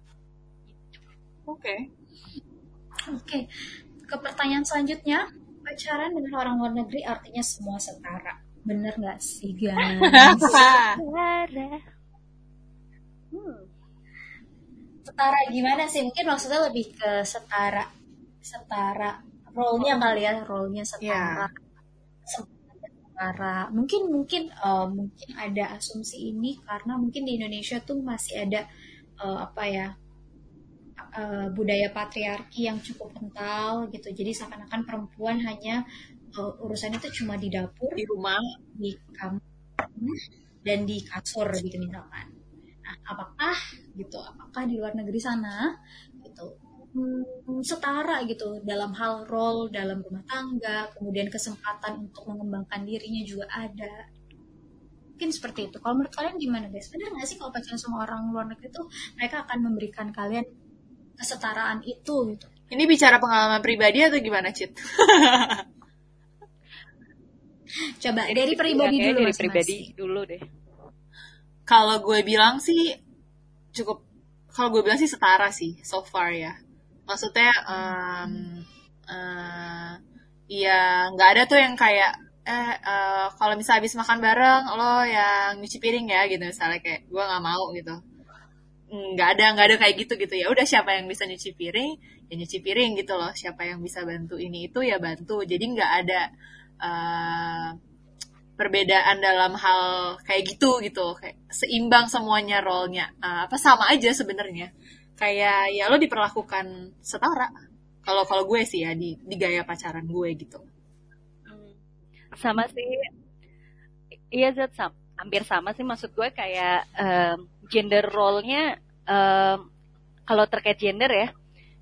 Oke. Oke, ke pertanyaan selanjutnya. Pacaran dengan orang luar negeri artinya semua setara. Bener nggak sih, guys? Lara. Hmm. setara gimana sih? Mungkin maksudnya lebih ke setara. Setara. Role-nya kali ya, role-nya setara. Setara. Mungkin, mungkin, eh, mungkin ada asumsi ini karena mungkin di Indonesia tuh masih ada, eh, apa ya, eh, budaya patriarki yang cukup kental gitu. Jadi seakan-akan perempuan hanya eh, urusannya itu cuma di dapur, di rumah di kamar, dan di kasur gitu misalkan. Nah, apakah gitu? Apakah di luar negeri sana gitu hmm, setara gitu dalam hal role dalam rumah tangga, kemudian kesempatan untuk mengembangkan dirinya juga ada. Mungkin seperti itu. Kalau menurut kalian gimana guys? Benar nggak sih kalau pacaran sama orang luar negeri itu mereka akan memberikan kalian kesetaraan itu gitu? ini bicara pengalaman pribadi atau gimana Cit? Coba dari pribadi Ya, kayaknya dulu dari pribadi dulu deh. Kalau gue bilang sih cukup kalau gue bilang sih setara sih so far ya. Maksudnya um, eh, ya nggak ada tuh yang kayak eh eh, kalau misalnya habis makan bareng lo yang nyuci piring ya gitu misalnya kayak gue nggak mau gitu nggak ada nggak ada kayak gitu gitu. Ya udah siapa yang bisa nyuci piring ya nyuci piring gitu loh. Siapa yang bisa bantu ini itu ya bantu. Jadi nggak ada eh, perbedaan dalam hal kayak gitu gitu kayak seimbang semuanya role-nya. Eh, apa sama aja sebenarnya. Kayak ya lo diperlakukan setara. Kalau kalau gue sih ya di di gaya pacaran gue gitu. Hmm. Sama sih. Iya Zat, sam- hampir sama sih. Maksud gue kayak em, gender role-nya em, kalau terkait gender ya,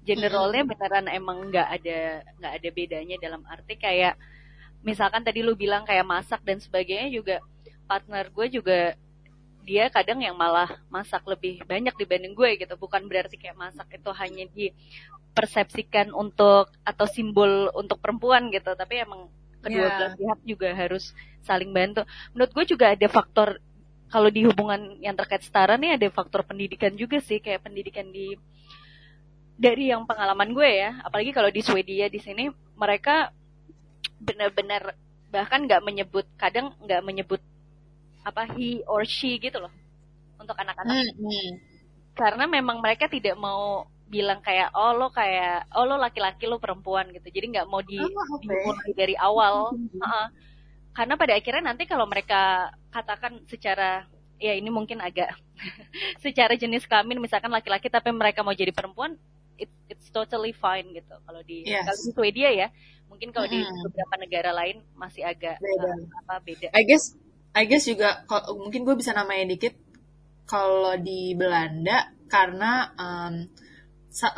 gender role-nya beneran emang nggak ada nggak ada bedanya dalam arti kayak misalkan tadi lu bilang kayak masak dan sebagainya juga partner gue juga dia kadang yang malah masak lebih banyak dibanding gue gitu. Bukan berarti kayak masak itu hanya dipersepsikan untuk atau simbol untuk perempuan gitu tapi emang kedua Iya. belah pihak juga harus saling bantu. Menurut gue juga ada faktor kalau di hubungan yang terkait setara nih ada faktor pendidikan juga sih kayak pendidikan di dari yang pengalaman gue ya. Apalagi kalau di Swedia di sini mereka benar-benar bahkan nggak menyebut kadang nggak menyebut apa he or she gitu loh untuk anak-anak. Karena memang mereka tidak mau bilang kayak oh lo kayak oh lo laki-laki lo perempuan gitu. Jadi nggak mau di Oh, dimulai dari awal. Ha-ha. Karena pada akhirnya nanti kalau mereka katakan secara ya ini mungkin agak secara jenis kelamin misalkan laki-laki tapi mereka mau jadi perempuan it, it's totally fine gitu kalau di Yes. kalau di Swedia ya mungkin kalau di Mm-mm. beberapa negara lain masih agak Beda. eh, apa beda I guess I guess juga kal- mungkin gue bisa namain dikit kalau di Belanda karena um,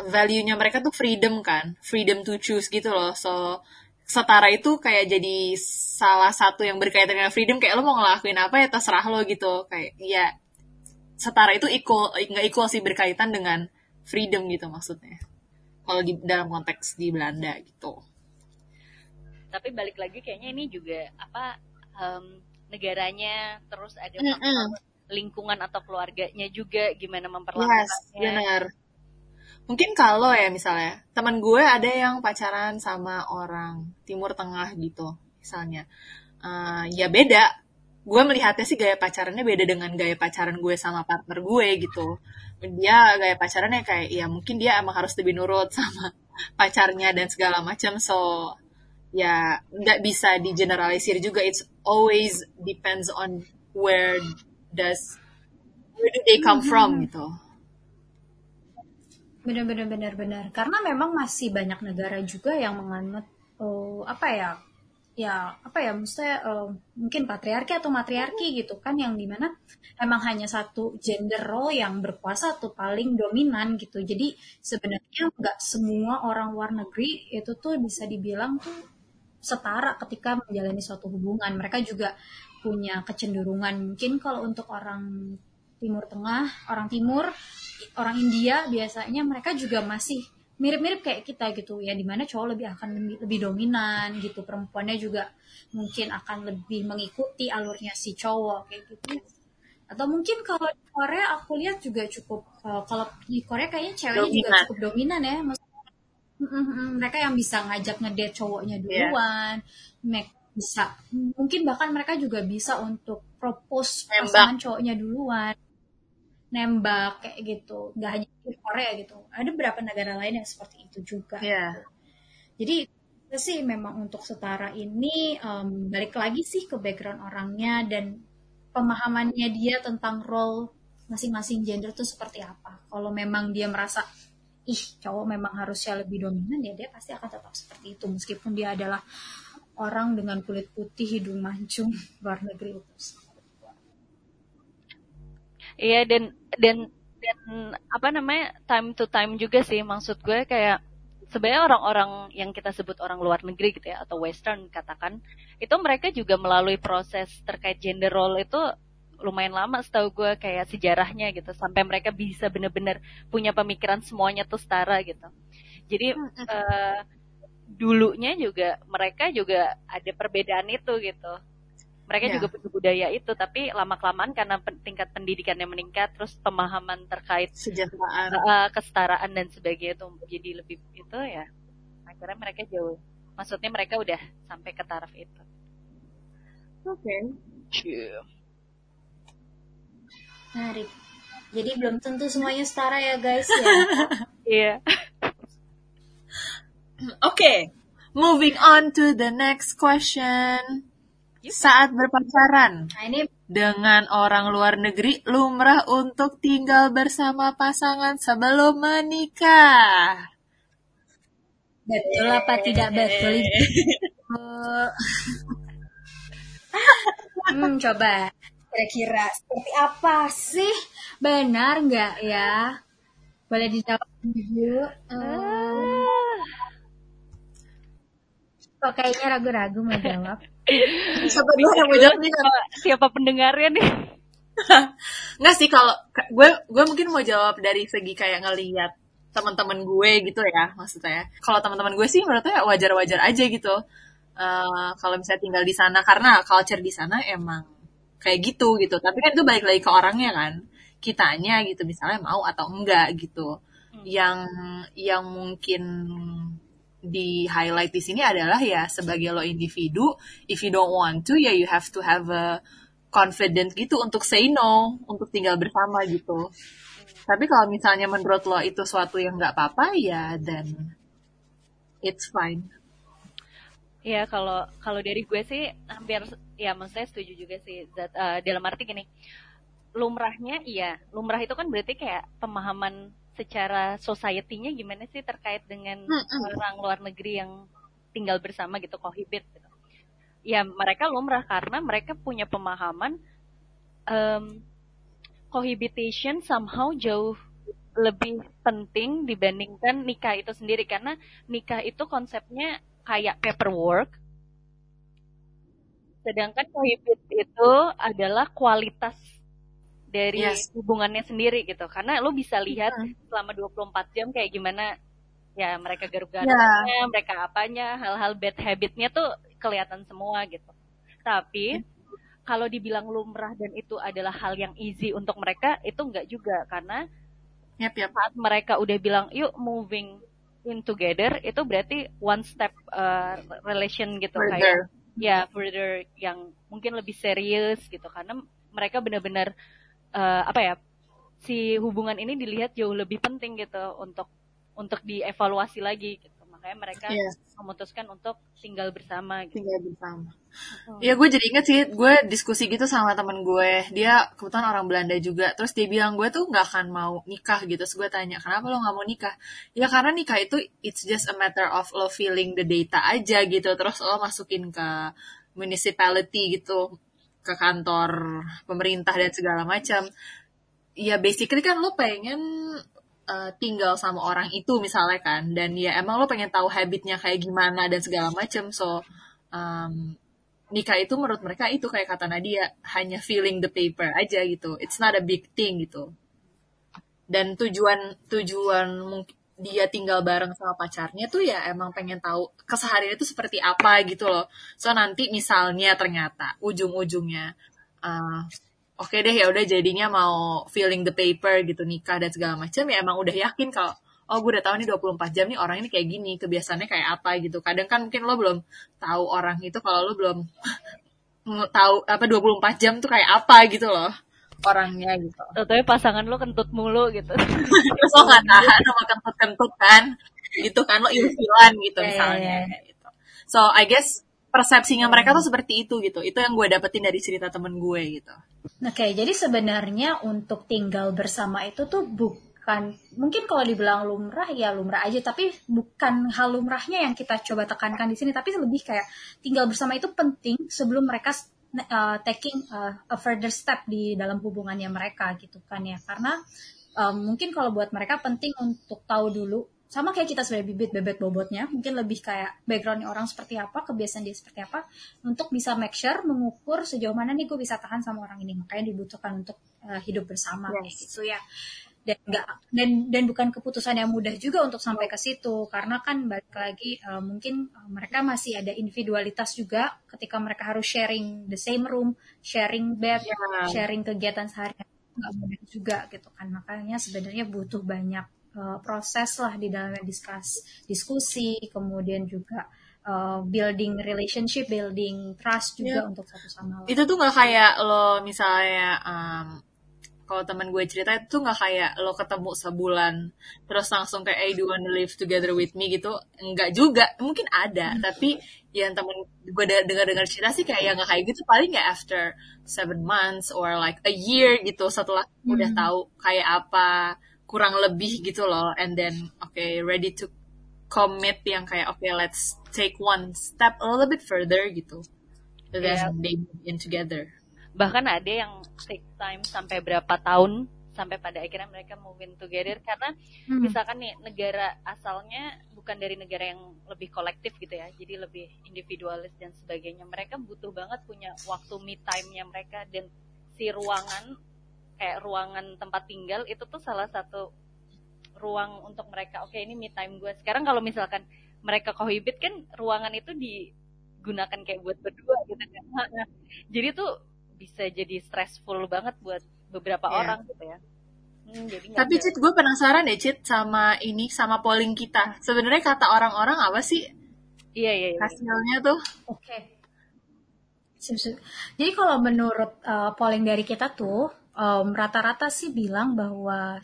value-nya mereka tuh freedom kan, freedom to choose gitu loh. So setara itu kayak jadi salah satu yang berkaitan dengan freedom kayak lo mau ngelakuin apa ya terserah lo gitu kayak ya setara itu equal nggak equal sih berkaitan dengan freedom gitu maksudnya kalau di dalam konteks di Belanda gitu tapi balik lagi kayaknya ini juga apa um, negaranya terus ada mm -mm. lingkungan atau keluarganya juga gimana memperlakukannya. Yes, benar. Mungkin kalau ya misalnya teman gue ada yang pacaran sama orang Timur Tengah gitu misalnya, uh, ya beda. Gue melihatnya sih gaya pacarannya beda dengan gaya pacaran gue sama partner gue gitu. Dia gaya pacarannya kayak ya mungkin dia emang harus lebih nurut sama pacarnya dan segala macam. So ya nggak bisa di generalisir juga it's always depends on where does where do they come from mm-hmm. gitu benar-benar benar-benar karena memang masih banyak negara juga yang menganut uh, apa ya ya apa ya maksudnya uh, mungkin patriarki atau matriarki gitu kan yang di mana emang hanya satu gender role yang berkuasa atau paling dominan gitu. Jadi sebenarnya nggak semua orang luar negeri itu tuh bisa dibilang tuh setara ketika menjalani suatu hubungan. Mereka juga punya kecenderungan. Mungkin kalau untuk orang Timur Tengah, orang Timur, orang India biasanya mereka juga masih mirip-mirip kayak kita gitu. Ya di mana cowok lebih akan lebih, lebih dominan gitu. Perempuannya juga mungkin akan lebih mengikuti alurnya si cowok kayak gitu. Atau mungkin kalau di Korea aku lihat juga cukup uh, kalau di Korea kayaknya ceweknya dominan. juga cukup dominan ya. Mereka yang bisa ngajak ngedate cowoknya iya. duluan, yeah. bisa. Mungkin bahkan mereka juga bisa untuk propose pasangan cowoknya duluan, nembak kayak gitu, nggak hanya di Korea gitu, ada beberapa negara lain yang seperti itu juga. Yeah. Jadi sih memang untuk setara ini um, balik lagi sih ke background orangnya dan pemahamannya dia tentang role masing-masing gender itu seperti apa. Kalau memang dia merasa ih cowok memang harusnya lebih dominan ya dia pasti akan tetap seperti itu meskipun dia adalah orang dengan kulit putih hidung mancung luar negeri itu iya dan dan dan apa namanya time to time juga sih maksud gue kayak sebenarnya orang-orang yang kita sebut orang luar negeri gitu ya atau western katakan itu mereka juga melalui proses terkait gender role itu lumayan lama setahu gue kayak sejarahnya gitu sampai mereka bisa bener-bener punya pemikiran semuanya tuh setara gitu. Jadi uh, dulunya juga mereka juga ada perbedaan itu gitu mereka yeah. juga punya budaya itu tapi lama kelamaan karena tingkat pendidikannya meningkat terus pemahaman terkait sejahteraan uh, kesetaraan dan sebagainya itu jadi lebih itu ya akhirnya mereka jauh maksudnya mereka udah sampai ke taraf itu oke okay. yeah. Menarik. Jadi belum tentu semuanya setara ya guys ya. Iya. Oke, okay. moving on to the next question. Saat berpacaran nah, ini dengan orang luar negeri lumrah untuk tinggal bersama pasangan sebelum menikah. Betul apa tidak betul? hmm, coba kira-kira seperti apa sih? Benar nggak ya? Boleh dijawab dulu. Uh, kok kayaknya ragu-ragu mau jawab? Siapa dulu yang mau jawab nih? Siapa pendengarnya nih? Nggak sih kalau gue gue mungkin mau jawab dari segi kayak ngelihat teman-teman gue gitu ya maksudnya. Kalau teman-teman gue sih menurutnya wajar-wajar aja gitu. Uh, kalau misalnya tinggal di sana karena culture di sana emang kayak gitu gitu tapi kan itu balik lagi ke orangnya kan kitanya gitu misalnya mau atau enggak gitu hmm. yang yang mungkin di highlight di sini adalah ya sebagai lo individu if you don't want to ya you have to have a confident gitu untuk say no untuk tinggal bersama gitu. Tapi kalau misalnya menurut lo itu suatu yang nggak apa-apa ya then it's fine. Ya kalau kalau dari gue sih hampir ya maksudnya setuju juga sih that, uh, dalam arti gini lumrahnya iya lumrah itu kan berarti kayak pemahaman secara society-nya gimana sih terkait dengan hmm, orang luar negeri yang tinggal bersama gitu kohibit gitu. Ya mereka lumrah karena mereka punya pemahaman um, cohabitation somehow jauh lebih penting dibandingkan nikah itu sendiri karena nikah itu konsepnya kayak paperwork. Sedangkan cohabit itu adalah kualitas dari yes. hubungannya sendiri gitu. Karena lo bisa lihat hmm. selama 24 jam kayak gimana ya mereka garuk-garuknya, yeah. mereka apanya, hal-hal bad habitnya tuh kelihatan semua gitu. Tapi kalau dibilang lumrah dan itu adalah hal yang easy untuk mereka, itu enggak juga karena yep, yep. saat mereka udah bilang yuk moving in together, itu berarti one step uh, relation gitu further. kayak ya further yang mungkin lebih serius gitu karena mereka benar-benar uh, apa ya si hubungan ini dilihat jauh lebih penting gitu untuk untuk dievaluasi lagi gitu. Makanya mereka yeah. memutuskan untuk tinggal bersama gitu. tinggal bersama. Ya gue jadi inget sih gue diskusi gitu sama temen gue. Dia kebetulan orang Belanda juga. Terus dia bilang gue tuh nggak akan mau nikah gitu. Terus gue tanya kenapa lo nggak mau nikah? Ya karena nikah itu it's just a matter of lo feeling the data aja gitu. Terus lo masukin ke municipality gitu ke kantor pemerintah dan segala macam ya basically kan lo pengen uh, tinggal sama orang itu misalnya kan dan ya emang lo pengen tahu habitnya kayak gimana dan segala macem so um, nikah itu menurut mereka itu kayak kata Nadia hanya feeling the paper aja gitu. It's not a big thing gitu. Dan tujuan tujuan dia tinggal bareng sama pacarnya tuh ya emang pengen tahu keseharian itu seperti apa gitu loh. So nanti misalnya ternyata ujung-ujungnya uh, oke okay deh ya udah jadinya mau feeling the paper gitu nikah dan segala macam ya emang udah yakin kalau oh gue udah tahu nih 24 jam nih orang ini kayak gini kebiasaannya kayak apa gitu. Kadang kan mungkin lo belum tahu orang itu kalau lo belum tahu apa 24 jam tuh kayak apa gitu loh orangnya gitu. Tapi pasangan lo kentut mulu gitu. Terus lo gak tahan sama kentut-kentut kan. Gitu kan lo ilfilan gitu yeah, misalnya. Yeah, yeah. Gitu. So I guess persepsinya mereka tuh seperti itu gitu. Itu yang gue dapetin dari cerita temen gue gitu. Oke, okay, jadi sebenarnya untuk tinggal bersama itu tuh bukan mungkin kalau dibilang lumrah ya lumrah aja, tapi bukan hal lumrahnya yang kita coba tekankan di sini, tapi lebih kayak tinggal bersama itu penting sebelum mereka uh, taking uh, a further step di dalam hubungannya mereka gitu kan ya, karena um, mungkin kalau buat mereka penting untuk tahu dulu. Sama kayak kita sebagai bibit bebet bobotnya mungkin lebih kayak backgroundnya orang seperti apa kebiasaan dia seperti apa untuk bisa make sure mengukur sejauh mana nih gue bisa tahan sama orang ini. Makanya dibutuhkan untuk uh, hidup bersama yes. gitu ya dan enggak dan dan bukan keputusan yang mudah juga untuk sampai ke situ karena kan balik lagi uh, mungkin uh, mereka masih ada individualitas juga ketika mereka harus sharing the same room sharing bed yeah. sharing kegiatan sehari nggak mudah juga gitu kan makanya sebenarnya butuh banyak uh, proses lah di dalamnya diskus diskusi kemudian juga uh, building relationship building trust juga yeah. untuk satu sama lain itu tuh nggak kayak lo misalnya um, kalau teman gue cerita itu nggak kayak lo ketemu sebulan terus langsung kayak hey do you wanna live together with me? gitu. Enggak juga. Mungkin ada hmm. tapi yang temen gue dengar dengar cerita sih kayak yang nggak kayak gitu. Paling ya after seven months or like a year gitu setelah hmm. udah tahu kayak apa kurang lebih gitu loh. And then okay ready to commit yang kayak okay let's take one step a little bit further gitu. Then yeah. they move in together bahkan ada yang take time sampai berapa tahun sampai pada akhirnya mereka move in together. Karena hmm. misalkan nih negara asalnya bukan dari negara yang lebih kolektif gitu ya. Jadi lebih individualis dan sebagainya. Mereka butuh banget punya waktu me time-nya mereka. Dan si ruangan kayak ruangan tempat tinggal itu tuh salah satu ruang untuk mereka. Oke okay, ini me time gue. Sekarang kalau misalkan mereka kohibit kan ruangan itu digunakan kayak buat berdua gitu kan. Jadi tuh bisa jadi stressful banget buat beberapa yeah. orang gitu ya Hmm, jadi Tapi Cit, gue penasaran deh Cit sama ini sama polling kita. Sebenarnya kata orang-orang apa sih? Iya iya. iya. Hasilnya tuh. Oke. Okay. Jadi kalau menurut uh, polling dari kita tuh um, rata-rata sih bilang bahwa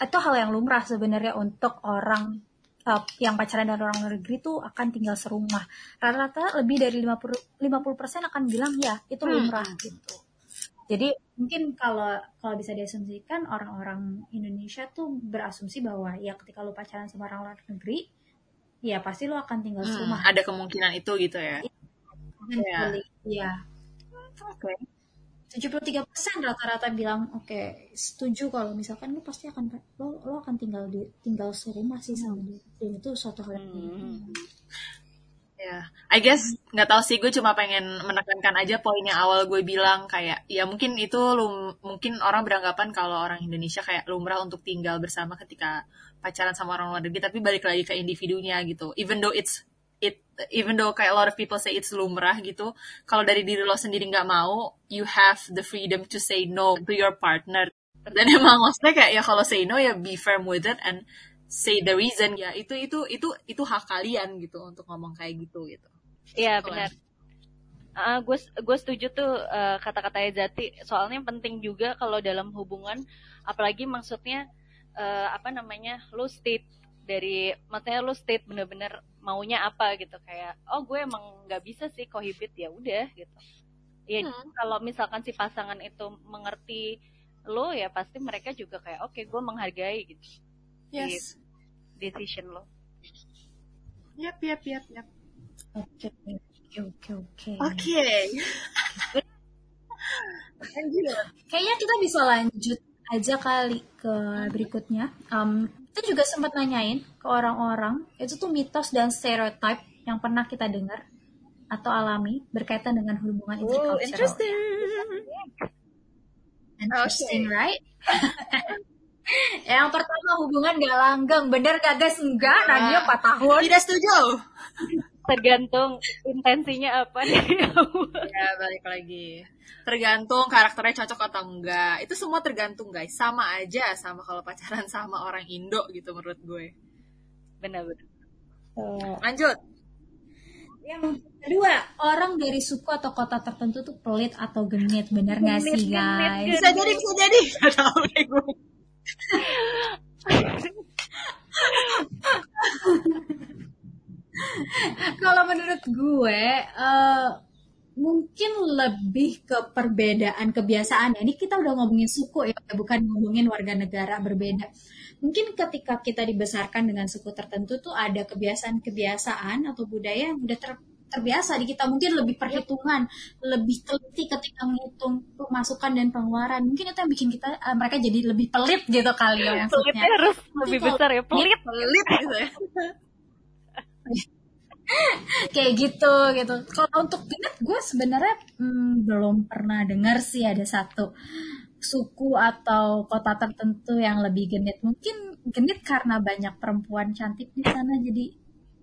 itu hal yang lumrah sebenarnya untuk orang uh, yang pacaran dengan orang negeri tuh akan tinggal serumah. Rata-rata lebih dari 50 50% akan bilang ya itu hmm. lumrah hmm. gitu. Jadi mungkin kalau kalau bisa diasumsikan orang-orang Indonesia tuh berasumsi bahwa ya ketika lu pacaran sama orang luar negeri ya pasti lu akan tinggal hmm, serumah. Ada kemungkinan itu gitu ya. Iya. Iya. Oke. Okay. 73% rata-rata bilang oke okay, setuju kalau misalkan lu pasti akan lo, lo akan tinggal di tinggal serumah sih sama dia dan itu suatu hal yang hmm. Ya, I guess nggak tahu sih gue cuma pengen menekankan aja poin yang awal gue bilang kayak ya mungkin itu lum, mungkin orang beranggapan kalau orang Indonesia kayak lumrah untuk tinggal bersama ketika pacaran sama orang luar negeri tapi balik lagi ke individunya gitu. Even though it's it even though kayak a lot of people say it's lumrah gitu, kalau dari diri lo sendiri nggak mau, you have the freedom to say no to your partner. Dan emang maksudnya kayak ya kalau say no ya be firm with it and say the reason. Ya itu itu itu itu hak kalian gitu untuk ngomong kayak gitu gitu. Iya benar. Uh, gue gue setuju tuh uh, kata-katanya Zati. Soalnya penting juga kalau dalam hubungan apalagi maksudnya uh, apa namanya lu state dari maksudnya lu state bener-bener maunya apa gitu. Kayak oh gue emang nggak bisa sih kohibit ya udah gitu. Ya hmm. kalau misalkan si pasangan itu mengerti lo ya pasti mereka juga kayak oke okay, gue menghargai gitu. Yes. decision lo. Yap yap yap yap. Oke oke oke oke. Oke. Kayaknya kita bisa lanjut aja kali ke berikutnya. Um, kita juga sempat nanyain ke orang-orang itu tuh mitos dan stereotype yang pernah kita dengar atau alami berkaitan dengan hubungan intercultural. Oh, interesting. Interesting, okay. right? Yang pertama hubungan gak langgeng, bener gak guys? Enggak, nah. radio 4 tahun. Tidak setuju. Tergantung intensinya apa nih. ya, balik lagi. Tergantung karakternya cocok atau enggak. Itu semua tergantung guys. Sama aja sama kalau pacaran sama orang Indo gitu menurut gue. Benar-benar. Oh. Lanjut. Yang kedua, orang dari suku atau kota tertentu tuh pelit atau genit, bener gak sih guys? Bisa jadi, bisa jadi. Gak tau deh gue. Kalau menurut gue, uh, mungkin lebih ke perbedaan kebiasaan. Ini kita udah ngomongin suku ya, bukan ngomongin warga negara berbeda. Mungkin ketika kita dibesarkan dengan suku tertentu tuh ada kebiasaan-kebiasaan atau budaya yang udah ter terbiasa di kita. Mungkin lebih perhitungan lebih teliti ketika menghitung pemasukan dan pengeluaran. Mungkin itu yang bikin kita uh, mereka jadi lebih pelit gitu kali ya maksudnya. harus lebih besar ya pelit. pelit gitu ya kayak gitu gitu. Kalau untuk genit gue sebenarnya hmm, belum pernah dengar sih ada satu suku atau kota tertentu yang lebih genit. Mungkin genit karena banyak perempuan cantik di sana jadi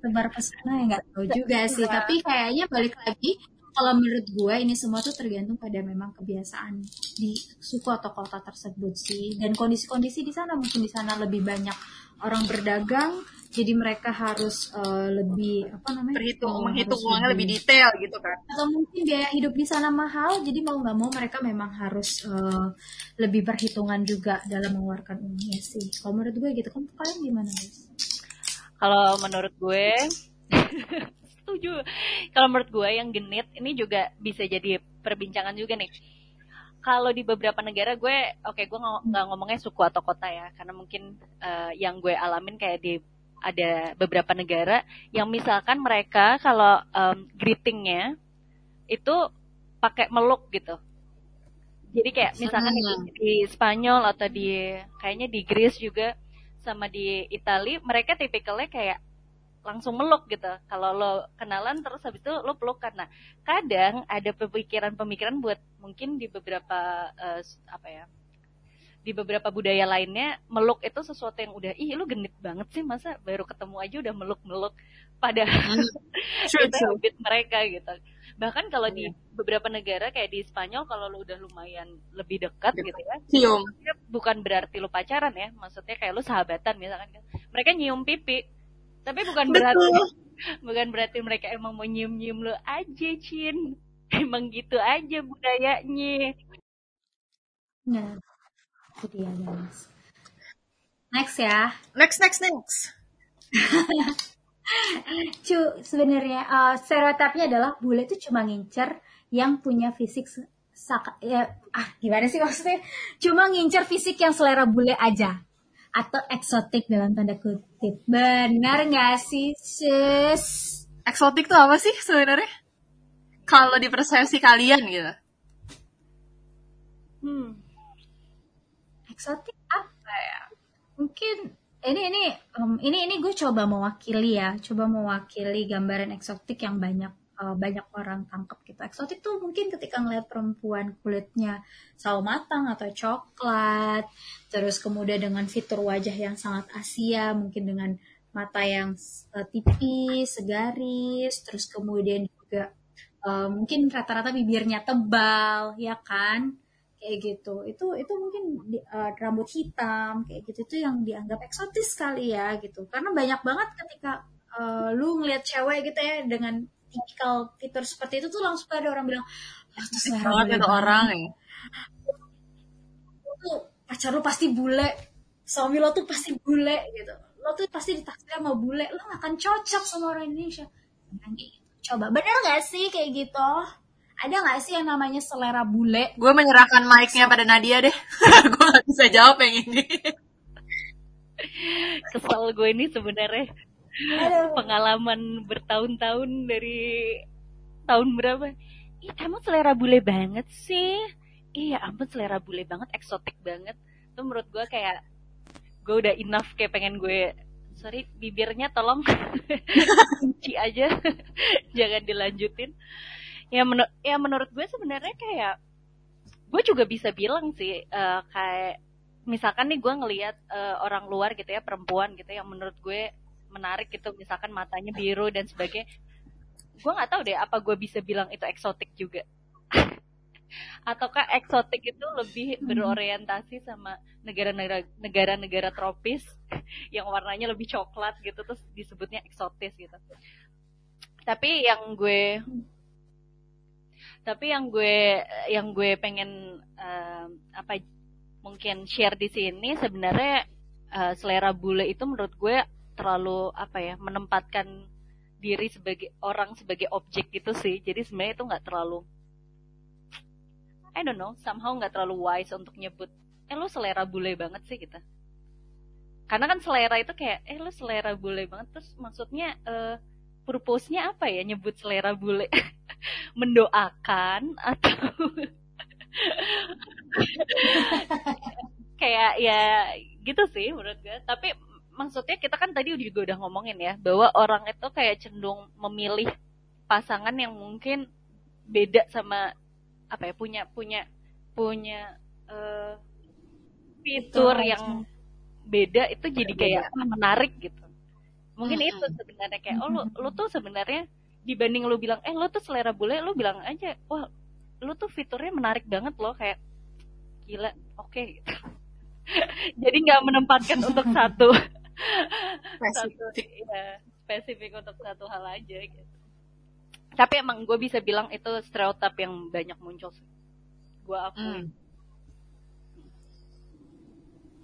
tebar pesona ya nggak tahu juga sih. tapi kayaknya balik lagi kalau menurut gue ini semua tuh tergantung pada memang kebiasaan di suku atau kota tersebut sih. Dan kondisi-kondisi di sana mungkin di sana lebih banyak orang berdagang jadi mereka harus uh, lebih apa namanya? Berhitung oh, menghitung uangnya lebih, lebih. detail gitu kan. Atau mungkin biaya hidup di sana mahal jadi mau nggak mau mereka memang harus uh, lebih perhitungan juga dalam mengeluarkan uangnya sih. Kalau menurut gue gitu kan kalian gimana guys kalau menurut gue setuju. Kalau menurut gue yang genit ini juga bisa jadi perbincangan juga nih. Kalau di beberapa negara gue, oke okay, gue nggak ngomongnya suku atau kota ya, karena mungkin uh, yang gue alamin kayak di ada beberapa negara yang misalkan mereka kalau um, greetingnya itu pakai meluk gitu. Jadi kayak misalkan di, di Spanyol atau di kayaknya di Greece juga sama di Itali mereka tipikalnya kayak langsung meluk gitu. Kalau lo kenalan terus habis itu lo peluk karena kadang ada pemikiran-pemikiran buat mungkin di beberapa uh, apa ya di beberapa budaya lainnya meluk itu sesuatu yang udah ih lu genit banget sih masa baru ketemu aja udah meluk-meluk padahal hmm. itu habit mereka gitu. Bahkan kalau di iya. beberapa negara kayak di Spanyol kalau lu udah lumayan lebih dekat gitu ya cium. bukan berarti lu pacaran ya maksudnya kayak lu sahabatan misalkan kan. Mereka nyium pipi tapi bukan Betul. berarti bukan berarti mereka emang mau nyium nyium lu aja cin. Emang gitu aja budayanya. Nah itu dia guys next ya next next next Cu, sebenarnya uh, stereotipnya adalah bule itu cuma ngincer yang punya fisik saka, ya, ah gimana sih maksudnya? Cuma ngincer fisik yang selera bule aja atau eksotik dalam tanda kutip. Benar nggak sih, sis? Eksotik tuh apa sih sebenarnya? Kalau di persepsi kalian gitu. Hmm. Eksotik apa ya? Mungkin ini ini um, ini ini gue coba mewakili ya, coba mewakili gambaran eksotik yang banyak uh, banyak orang tangkap gitu. Eksotik tuh mungkin ketika ngeliat perempuan kulitnya sawo matang atau coklat, terus kemudian dengan fitur wajah yang sangat Asia, mungkin dengan mata yang uh, tipis, segaris, terus kemudian juga uh, mungkin rata-rata bibirnya tebal, ya kan? Kayak gitu. Itu itu mungkin di, uh, rambut hitam kayak gitu. Itu yang dianggap eksotis sekali ya gitu. Karena banyak banget ketika uh, lu ngeliat cewek gitu ya dengan tipikal fitur seperti itu tuh langsung ada orang bilang ah, itu selera itu orang ya. Tuh pacar lu pasti bule suami lo tuh pasti bule gitu. Lo tuh pasti ditaksir sama bule lo gak akan cocok sama orang Indonesia. Coba bener gak sih kayak gitu ada nggak sih yang namanya selera bule? Gue menyerahkan mic-nya pada Nadia deh. gue gak bisa jawab yang ini. Kesel gue ini sebenarnya pengalaman bertahun-tahun dari tahun berapa? Ih, kamu selera bule banget sih. Iya, ampun selera bule banget, eksotik banget. Itu menurut gue kayak gue udah enough kayak pengen gue sorry bibirnya tolong kunci aja jangan dilanjutin ya menur ya menurut gue sebenarnya kayak gue juga bisa bilang sih uh, kayak misalkan nih gue ngelihat uh, orang luar gitu ya perempuan gitu yang menurut gue menarik gitu misalkan matanya biru dan sebagainya gue nggak tahu deh apa gue bisa bilang itu eksotik juga. Ataukah eksotik itu lebih hmm. berorientasi sama negara-negara negara-negara tropis yang warnanya lebih coklat gitu terus disebutnya eksotis gitu. Tapi yang gue tapi yang gue yang gue pengen uh, apa mungkin share di sini sebenarnya uh, selera bule itu menurut gue terlalu apa ya menempatkan diri sebagai orang sebagai objek gitu sih jadi sebenarnya itu nggak terlalu I don't know somehow nggak terlalu wise untuk nyebut eh lo selera bule banget sih gitu. karena kan selera itu kayak eh lo selera bule banget terus maksudnya uh, purpose-nya apa ya? Nyebut selera bule. Mendoakan atau kayak ya gitu sih menurut gue tapi maksudnya kita kan tadi juga udah ngomongin ya bahwa orang itu kayak cenderung memilih pasangan yang mungkin beda sama apa ya? Punya punya punya uh, fitur yang beda itu jadi kayak menarik gitu mungkin itu sebenarnya kayak oh lu, lu tuh sebenarnya dibanding lu bilang eh lu tuh selera bule lu bilang aja wah lu tuh fiturnya menarik banget loh kayak gila oke. Okay. gitu. jadi nggak menempatkan untuk satu spesifik. satu, ya, spesifik untuk satu hal aja gitu. Tapi emang gue bisa bilang itu stereotip yang banyak muncul gue akui. Hmm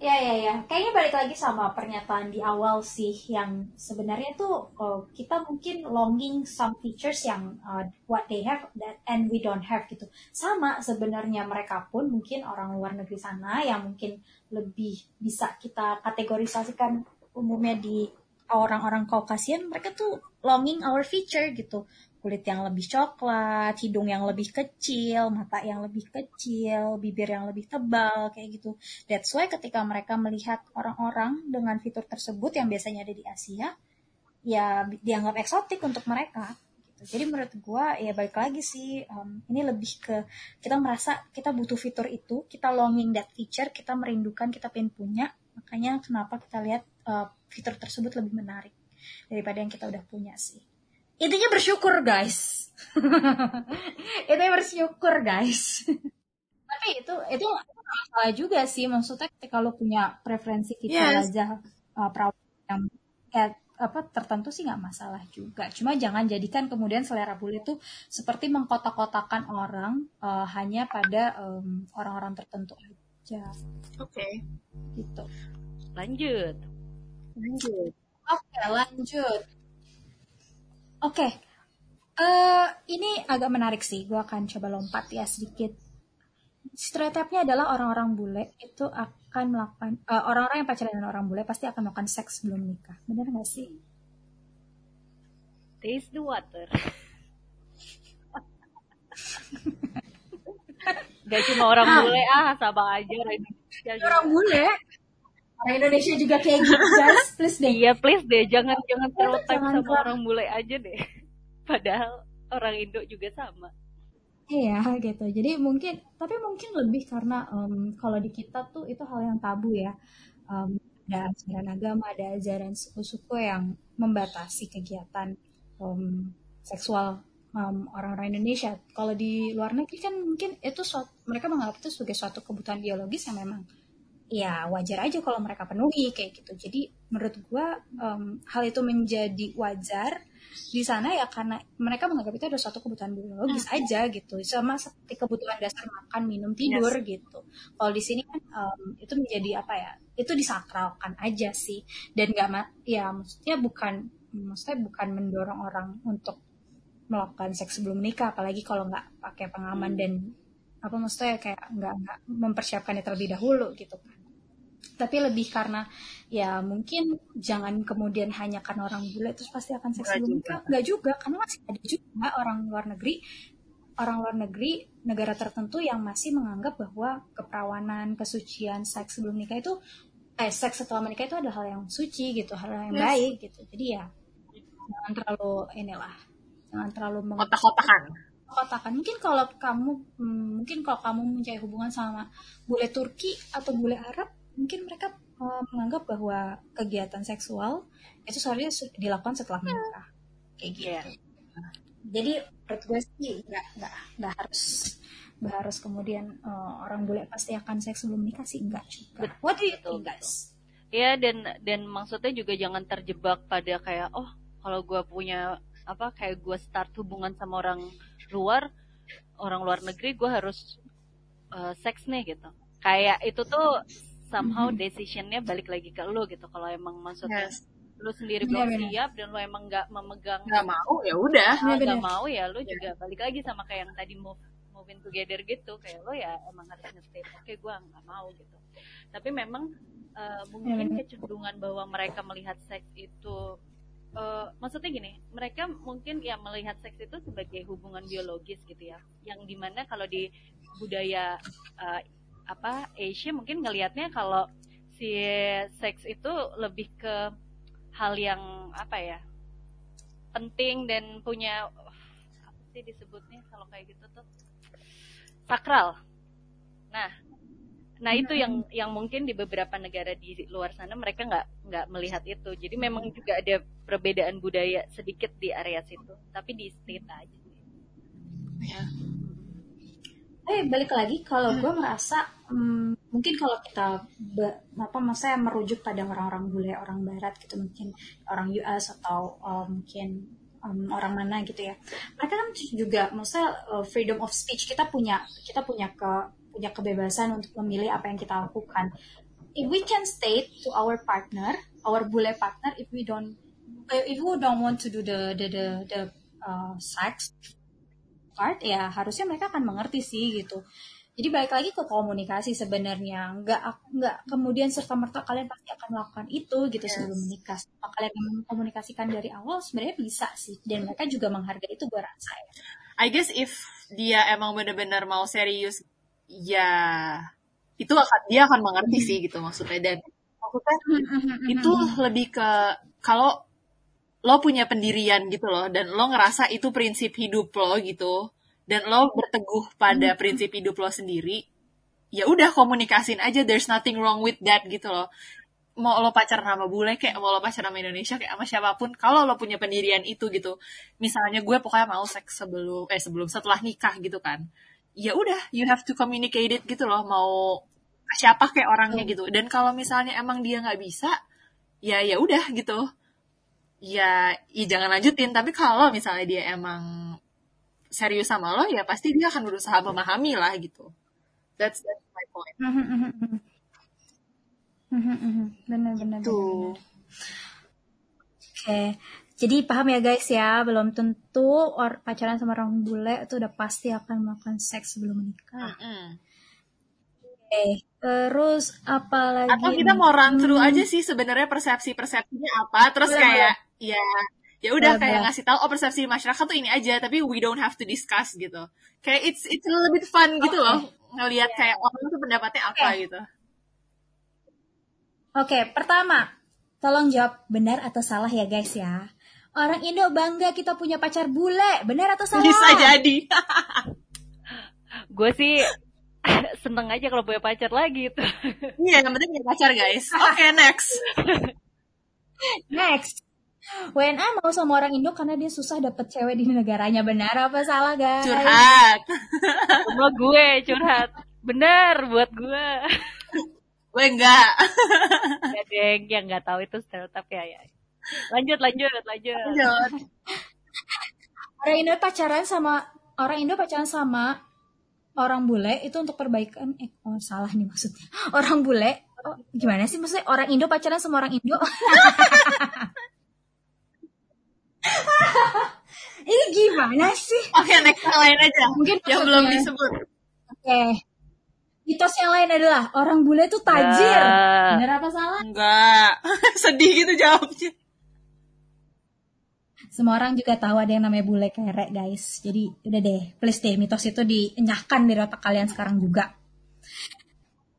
Ya ya ya, kayaknya balik lagi sama pernyataan di awal sih yang sebenarnya tuh uh, kita mungkin longing some features yang uh, what they have that and we don't have gitu. Sama sebenarnya mereka pun mungkin orang luar negeri sana yang mungkin lebih bisa kita kategorisasikan umumnya di orang-orang Caucasian mereka tuh longing our feature gitu kulit yang lebih coklat, hidung yang lebih kecil, mata yang lebih kecil, bibir yang lebih tebal, kayak gitu. That's why ketika mereka melihat orang-orang dengan fitur tersebut yang biasanya ada di Asia, ya dianggap eksotik untuk mereka. Gitu. Jadi menurut gue ya balik lagi sih, um, ini lebih ke kita merasa kita butuh fitur itu, kita longing that feature, kita merindukan, kita pengen punya, makanya kenapa kita lihat uh, fitur tersebut lebih menarik daripada yang kita udah punya sih intinya bersyukur guys. Intinya bersyukur guys. Tapi itu itu masalah juga sih. Maksudnya kalau punya preferensi kita yes. aja uh, yang kayak apa tertentu sih nggak masalah juga. Cuma jangan jadikan kemudian selera bule itu seperti mengkotak-kotakan orang uh, hanya pada orang orang-orang tertentu aja. Oke. Okay. gitu. Lanjut. Lanjut. Oke okay, lanjut Oke, okay. uh, eh, ini agak menarik sih. Gue akan coba lompat ya sedikit. Stereotipnya adalah orang-orang bule itu akan melakukan uh, orang-orang yang pacaran dengan orang bule pasti akan melakukan seks sebelum nikah. Benar nggak sih? Taste the water. gak cuma orang nah. bule ah sama aja orang bule orang Indonesia juga kayak gitu guys. Please deh. Iya please deh. Jangan jangan stereotype sama klar. orang bule aja deh. Padahal orang Indo juga sama. Iya gitu. Jadi mungkin tapi mungkin lebih karena um, kalau di kita tuh itu hal yang tabu ya. Um, ada ajaran agama ada ajaran suku-suku yang membatasi kegiatan um, seksual um, orang-orang Indonesia. Kalau di luar negeri kan mungkin itu suatu, mereka menganggap itu sebagai suatu kebutuhan biologis yang memang ya wajar aja kalau mereka penuhi kayak gitu. Jadi menurut gue um, hal itu menjadi wajar di sana ya karena mereka menganggap itu ada suatu kebutuhan biologis hmm. aja gitu sama seperti kebutuhan dasar makan minum tidur yes. gitu kalau di sini kan um, itu menjadi apa ya itu disakralkan aja sih dan gak ya maksudnya bukan maksudnya bukan mendorong orang untuk melakukan seks sebelum menikah apalagi kalau nggak pakai pengaman hmm. dan apa maksudnya kayak nggak nggak mempersiapkannya terlebih dahulu gitu kan tapi lebih karena ya mungkin jangan kemudian hanya karena orang bule terus pasti akan seks sebelum menikah nggak juga karena masih ada juga orang luar negeri orang luar negeri negara tertentu yang masih menganggap bahwa keperawanan kesucian seks sebelum nikah itu eh seks setelah menikah itu adalah hal yang suci gitu hal yang yes. baik gitu. Jadi ya jangan terlalu inilah jangan terlalu kotak-kotakan. Kotakan mungkin kalau kamu hmm, mungkin kalau kamu mencari hubungan sama bule Turki atau bule Arab mungkin mereka uh, menganggap bahwa kegiatan seksual itu seharusnya dilakukan setelah menikah. Kayak gitu. Yeah. jadi menurut gue sih nggak nggak nggak harus nggak harus kemudian uh, orang bule pasti akan seks sebelum nikah sih enggak juga. What do you think guys? Iya dan dan maksudnya juga jangan terjebak pada kayak oh kalau gue punya apa kayak gue start hubungan sama orang luar orang luar negeri gue harus uh, seks nih gitu. Kayak itu tuh somehow mm-hmm. decisionnya balik lagi ke lo gitu. Kalau emang maksudnya yes. lu sendiri belum yeah, siap dan lo emang nggak memegang nggak mau ya udah. Nggak mau ya lo juga balik lagi sama kayak yang tadi move moving together gitu. Kayak lo ya emang harus nge oke okay, gue nggak mau gitu. Tapi memang uh, mungkin kecenderungan bahwa mereka melihat seks itu uh, maksudnya gini, mereka mungkin ya melihat seks itu sebagai hubungan biologis gitu ya, yang di mana kalau di budaya uh, apa Asia mungkin ngelihatnya kalau si seks itu lebih ke hal yang apa ya penting dan punya apa sih disebutnya kalau kayak gitu tuh sakral. Nah, Nah itu yang yang mungkin di beberapa negara di luar sana mereka nggak nggak melihat itu. Jadi memang juga ada perbedaan budaya sedikit di area situ, tapi di state aja. Ya. Eh balik lagi kalau gue merasa hmm, mungkin kalau kita be, apa maksudnya merujuk pada orang-orang bule orang barat gitu mungkin orang US atau uh, mungkin um, orang mana gitu ya mereka kan juga maksudnya uh, freedom of speech kita punya kita punya ke punya kebebasan untuk memilih apa yang kita lakukan. If we can state to our partner, our bule partner, if we don't, eh, if we don't want to do the the the, the uh, sex part, ya harusnya mereka akan mengerti sih gitu. Jadi balik lagi ke komunikasi sebenarnya, nggak nggak kemudian serta merta kalian pasti akan melakukan itu gitu yes. sebelum menikah. Kalau kalian mengkomunikasikan dari awal sebenarnya bisa sih, dan mereka juga menghargai itu gue rasa ya. I guess if dia emang benar-benar mau serius ya itu akan dia akan mengerti sih gitu maksudnya dan maksudnya itu lebih ke kalau lo punya pendirian gitu loh dan lo ngerasa itu prinsip hidup lo gitu dan lo berteguh pada prinsip hidup lo sendiri ya udah komunikasin aja there's nothing wrong with that gitu loh. Mau lo pacaran sama bule kayak mau lo pacaran sama Indonesia kayak sama siapa pun kalau lo punya pendirian itu gitu misalnya gue pokoknya mau seks sebelum eh sebelum setelah nikah gitu kan ya udah you have to communicate it gitu loh mau siapa kayak orangnya gitu. Dan kalau misalnya emang dia nggak bisa ya ya udah gitu ya, ya jangan lanjutin. Tapi kalau misalnya dia emang serius sama lo ya pasti dia akan berusaha memahami lah gitu. That's that's my point. Benar-benar tuh oke. Okay. Jadi paham ya guys ya, belum tentu or pacaran sama orang bule itu udah pasti akan melakukan seks sebelum menikah. Mm -hmm. Oke, okay. terus apa lagi? Atau kita mau run through hmm. aja sih sebenarnya persepsi-persepsinya apa, terus kayak ya ya udah kayak ngasih tahu oh persepsi masyarakat tuh ini aja, tapi we don't have to discuss gitu. Kayak it's it's a little bit fun okay. gitu loh ngelihat yeah. kayak orang tuh pendapatnya apa okay. gitu. Oke, pertama, tolong jawab benar atau salah ya guys ya. Orang Indo bangga kita punya pacar bule, benar atau salah? Bisa jadi. Gue sih seneng aja kalau punya pacar lagi itu. Iya, yang penting punya pacar guys. Oke, next. Next. WNA mau sama orang Indo karena dia susah dapet cewek di negaranya. Benar apa salah guys? Curhat. Semua gue curhat. Bener buat gue. Gue enggak. Ya deng, yang nggak tahu itu stereotip ya, ya. Lanjut, lanjut, lanjut. Lanjut. Orang Indo pacaran sama orang Indo pacaran sama orang bule itu untuk perbaikan eh oh salah nih maksudnya. Orang bule oh, gimana sih maksudnya orang Indo pacaran sama orang Indo? Ini gimana sih? Oke, next yang lain aja. Mungkin yang belum disebut. Oke. Mitos yang lain adalah orang bule itu tajir. Ah. Benar apa salah? Enggak. Sedih gitu jawabnya. Semua orang juga tahu ada yang namanya bule kerek, guys. Jadi udah deh, please deh mitos itu dienyahkan dari otak kalian sekarang juga.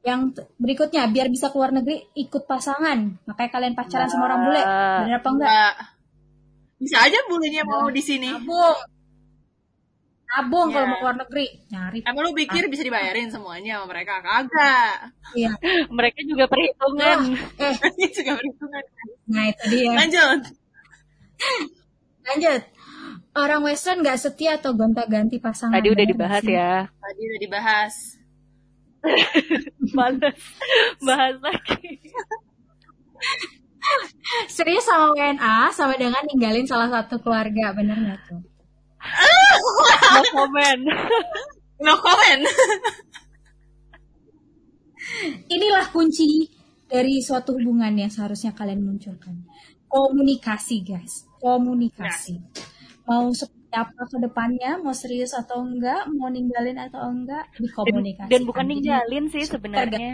Yang berikutnya, biar bisa keluar negeri ikut pasangan. Makanya kalian pacaran sama orang bule. Benar apa enggak? Enggak. Bisa aja bulenya mau di sini. Nabung. Nabung Ya. kalau mau keluar negeri. Nyari. Emang lu pikir bisa dibayarin semuanya sama mereka? Kagak. Iya. Mereka juga perhitungan. Eh, Ini juga perhitungan. nah itu dia. Lanjut. Lanjut. Orang western nggak setia atau gonta-ganti pasangan. Tadi udah dibahas sih? ya. Tadi udah dibahas. Males bahas lagi. Serius sama WNA sama dengan ninggalin salah satu keluarga, bener nggak tuh? No comment. No comment. Inilah kunci dari suatu hubungan yang seharusnya kalian munculkan. Komunikasi, guys. Komunikasi. Mau seperti apa ke depannya, mau serius atau enggak, mau ninggalin atau enggak, Dan, dikomunikasikan. dan bukan Jadi, ninggalin sih sebenarnya.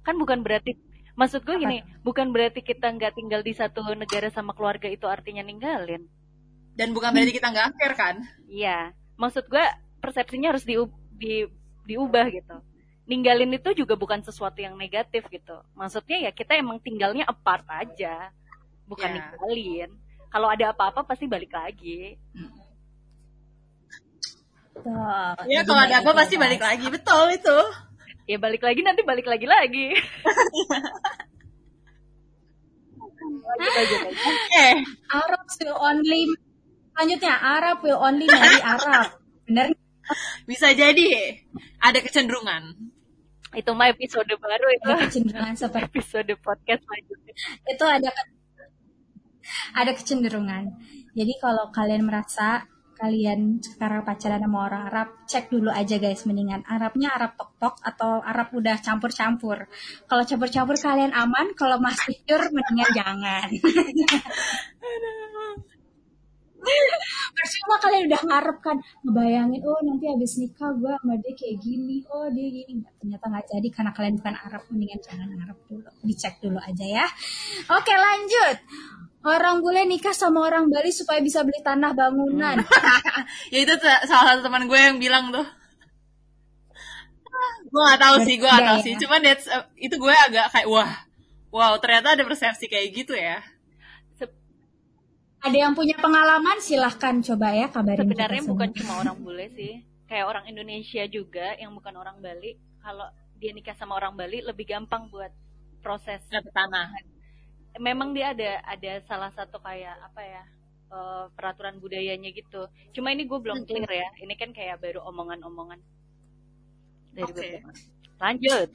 Kan bukan berarti maksud gue gini, bukan berarti kita nggak tinggal di satu negara sama keluarga itu artinya ninggalin. Dan bukan berarti kita nggak care kan? Iya, maksud gue persepsinya harus diu- di, diubah gitu. Ninggalin itu juga bukan sesuatu yang negatif gitu. Maksudnya ya kita emang tinggalnya apart aja, bukan Ya. ninggalin. Kalau ada apa-apa pasti balik lagi. Tuh, Ya kalau ada apa pasti balik lagi. Betul itu. Ya balik lagi nanti balik lagi lagi. lanjut, lanjut, lanjut. Oke. Arab will only selanjutnya Arab will only marry Arab. Bener? Bisa jadi ada kecenderungan. Itu mah episode baru itu. Ada kecenderungan seperti Episode podcast lanjutnya. itu ada ke- ada kecenderungan. Jadi kalau kalian merasa kalian sekarang pacaran sama orang Arab, cek dulu aja guys, mendingan Arabnya Arab tok-tok atau Arab udah campur-campur. Kalau campur-campur kalian aman, kalau masih pure mendingan jangan. Percuma kalian udah ngarep kan, ngebayangin, oh nanti habis nikah gue sama dia kayak gini, oh dia gini. Nggak, ternyata nggak jadi karena kalian bukan Arab, mendingan jangan ngarep dulu. Dicek dulu aja ya. Oke lanjut. Orang bule nikah sama orang Bali supaya bisa beli tanah bangunan. ya itu salah satu teman gue yang bilang tuh. gue gak tahu sih, gue gak tahu ya. sih. Cuman that's, uh, itu gue agak kayak wah, wow ternyata ada persepsi kayak gitu ya. Ada yang punya pengalaman silahkan coba ya kabarin Sebenarnya kita bukan cuma orang bule sih, kayak orang Indonesia juga yang bukan orang Bali. Kalau dia nikah sama orang Bali lebih gampang buat proses. Dapet tanah. Memang dia ada ada salah satu kayak apa ya eh, peraturan budayanya gitu. Cuma ini gue belum clear ya. Ini kan kayak baru omongan-omongan dari Oke. beberapa. Lanjut.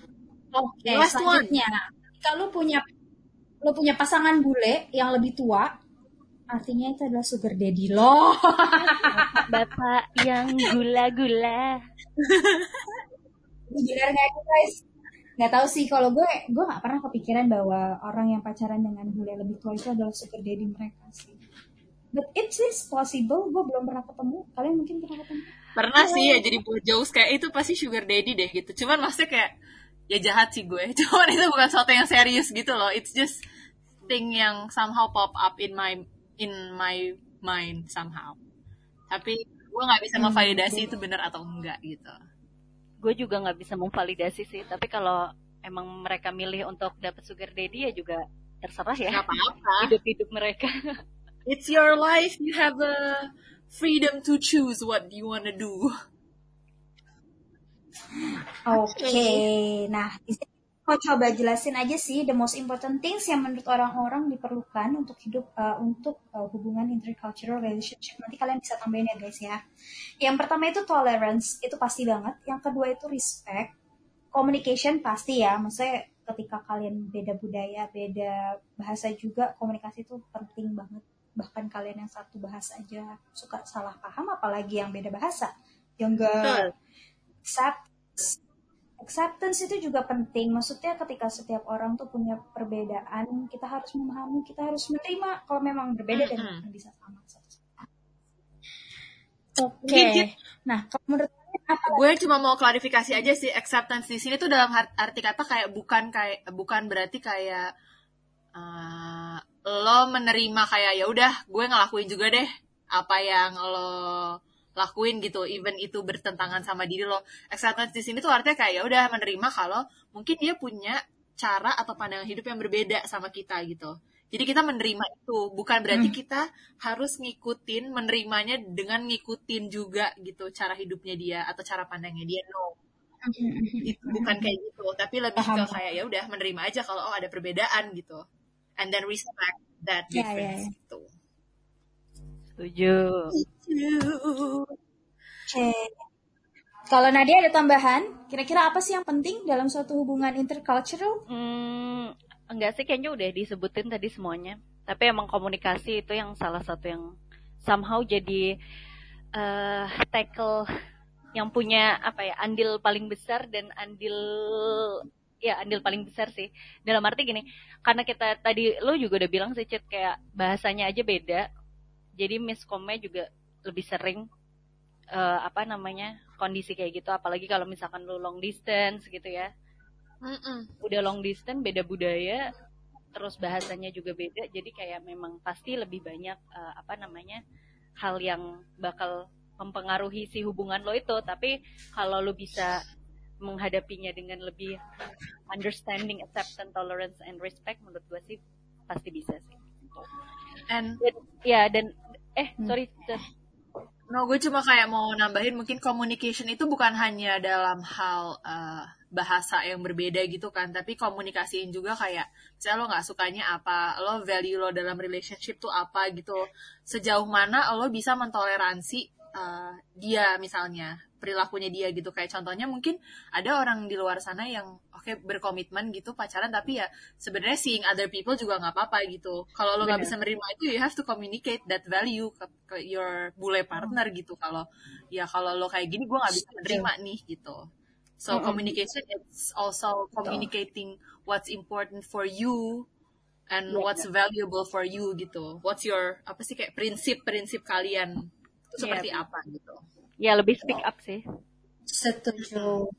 Oke, one. selanjutnya. Kalau punya lo punya pasangan bule yang lebih tua, artinya itu adalah sugar daddy lo. Bapak yang gula-gula. Benar nggak itu, guys? Nggak tahu sih kalau gue, gue nggak pernah kepikiran bahwa orang yang pacaran dengan bule lebih tua itu adalah sugar daddy mereka sih. But it is possible. Gue belum pernah ketemu. Kalian mungkin pernah ketemu. Pernah sih ya jadi buat jokes kayak itu pasti sugar daddy deh gitu. Cuman maksudnya kayak ya jahat sih gue. Cuman itu bukan sesuatu yang serius gitu loh. It's just thing yang somehow pop up in my in my mind somehow. Tapi gue nggak bisa Hmm, memvalidasi itu benar atau enggak gitu. gue juga nggak bisa memvalidasi sih tapi kalau emang mereka milih untuk dapat sugar daddy ya juga terserah ya Gak apa-apa. hidup-hidup mereka It's your life. You have a freedom to choose what you wanna do. Oke, nah di sini mau coba jelasin aja sih the most important things yang menurut orang-orang diperlukan untuk hidup uh, untuk uh, hubungan intercultural relationship. Nanti kalian bisa tambahin ya guys ya. Yang pertama itu tolerance, itu pasti banget. Yang kedua itu respect, communication pasti ya. Maksudnya ketika kalian beda budaya, beda bahasa juga komunikasi itu penting banget. Bahkan kalian yang satu bahasa aja suka salah paham, apalagi yang beda bahasa. Yang enggak Betul. Acceptance itu juga penting maksudnya ketika setiap orang tuh punya perbedaan kita harus memahami kita harus menerima kalau memang berbeda dan Mm-mm. nggak bisa sama oke Gigit. nah kalau menurut apa Gue cuma mau klarifikasi aja sih acceptance di sini tuh dalam arti kata kayak bukan kayak bukan berarti kayak eh, lo menerima kayak ya udah gue ngelakuin juga deh apa yang lo lakuin gitu even itu bertentangan sama diri lo acceptance di sini tuh artinya kayak ya udah menerima kalau mungkin dia punya cara atau pandangan hidup yang berbeda sama kita gitu jadi kita menerima itu bukan berarti Hmm. kita harus ngikutin menerimanya dengan ngikutin juga gitu cara hidupnya dia atau cara pandangnya dia no itu bukan kayak gitu tapi lebih Paham. ke kayak ya udah menerima aja kalau oh ada perbedaan gitu and then respect that Ya, ya, difference ya. gitu setuju Oke. Kalau Nadia ada tambahan, kira-kira apa sih yang penting dalam suatu hubungan intercultural? Hmm, enggak sih kayaknya udah disebutin tadi semuanya. Tapi emang komunikasi itu yang salah satu yang somehow jadi eh tackle yang punya apa ya andil paling besar dan andil ya andil paling besar sih. Dalam arti gini, karena kita tadi lo juga udah bilang sih Cit kayak bahasanya aja beda. Jadi miskomnya juga lebih sering eh, apa namanya kondisi kayak gitu. Apalagi kalau misalkan lo long distance gitu ya. Mm-mm. udah long distance beda budaya terus bahasanya juga beda. Jadi kayak memang pasti lebih banyak eh, apa namanya hal yang bakal mempengaruhi si hubungan lo itu. Tapi kalau lo bisa menghadapinya dengan lebih understanding acceptance tolerance and respect menurut gue sih pasti bisa sih and dan, ya dan eh Hmm. sorry. No, gue cuma kayak mau nambahin mungkin communication itu bukan hanya dalam hal uh, bahasa yang berbeda gitu kan, tapi komunikasiin juga kayak misalnya lo nggak sukanya apa, lo value lo dalam relationship tuh apa gitu, sejauh mana lo bisa mentoleransi uh, dia misalnya perilakunya dia gitu. Kayak contohnya mungkin ada orang di luar sana yang oke berkomitmen gitu pacaran tapi ya sebenarnya seeing other people juga nggak apa-apa gitu. Kalau lo nggak bisa menerima itu you have to communicate that value ke, ke your bule partner gitu. Kalau ya kalau lo kayak gini gue nggak bisa menerima nih gitu. So Mm-mm. communication it's also communicating what's important for you and Iya, what's valuable for you gitu. What's your apa sih kayak prinsip-prinsip kalian itu Iya, seperti apa gitu ya lebih speak up sih Setuju.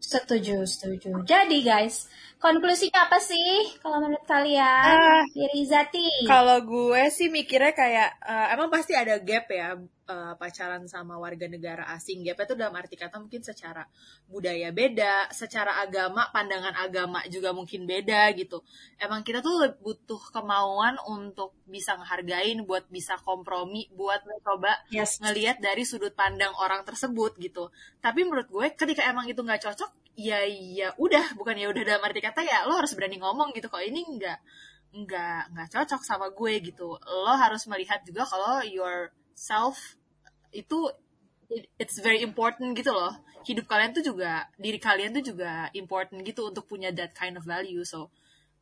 Setuju, setuju. Jadi guys, konklusinya apa sih kalau menurut kalian? Ah. Diri Zati. Kalau gue sih mikirnya kayak eh, emang pasti ada gap ya eh, pacaran sama warga negara asing. Gapnya tuh dalam arti kata mungkin secara budaya beda, secara agama, pandangan agama juga mungkin beda gitu. Emang kita tuh butuh kemauan untuk bisa ngehargain, buat bisa kompromi, buat mencoba Yes. ngelihat dari sudut pandang orang tersebut gitu. Tapi menurut gue ketika emang itu nggak cocok, ya ya udah, bukan ya udah dalam arti kata ya lo harus berani ngomong gitu. Kalau ini nggak nggak nggak cocok sama gue gitu. Lo harus melihat juga kalau yourself itu it- it's very important gitu loh. Hidup kalian tuh juga diri kalian tuh juga important gitu untuk punya that kind of value. So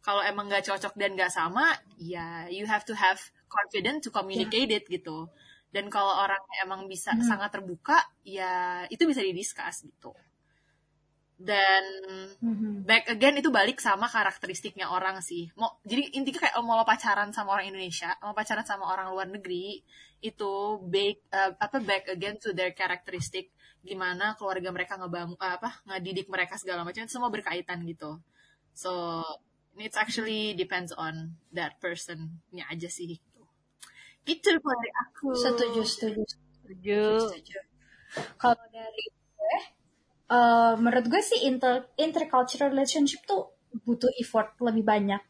kalau emang nggak cocok dan nggak sama, ya you have to have confident to communicate it gitu. Dan kalau orang emang bisa Hmm. sangat terbuka, ya itu bisa didiskus gitu. Dan Mhm. back again itu balik sama karakteristiknya orang sih. Mau jadi intinya kayak mau lo pacaran sama orang Indonesia, mau pacaran sama orang luar negeri itu back eh, apa back again to their characteristic gimana keluarga mereka ngebangun apa ngedidik mereka segala macam itu semua berkaitan gitu. So it actually depends on that person-nya aja sih gitu. Gitu kalau dari aku. Setuju, setuju, setuju setuju. Kalau dari gue, uh, menurut gue sih inter intercultural relationship tuh butuh effort lebih banyak.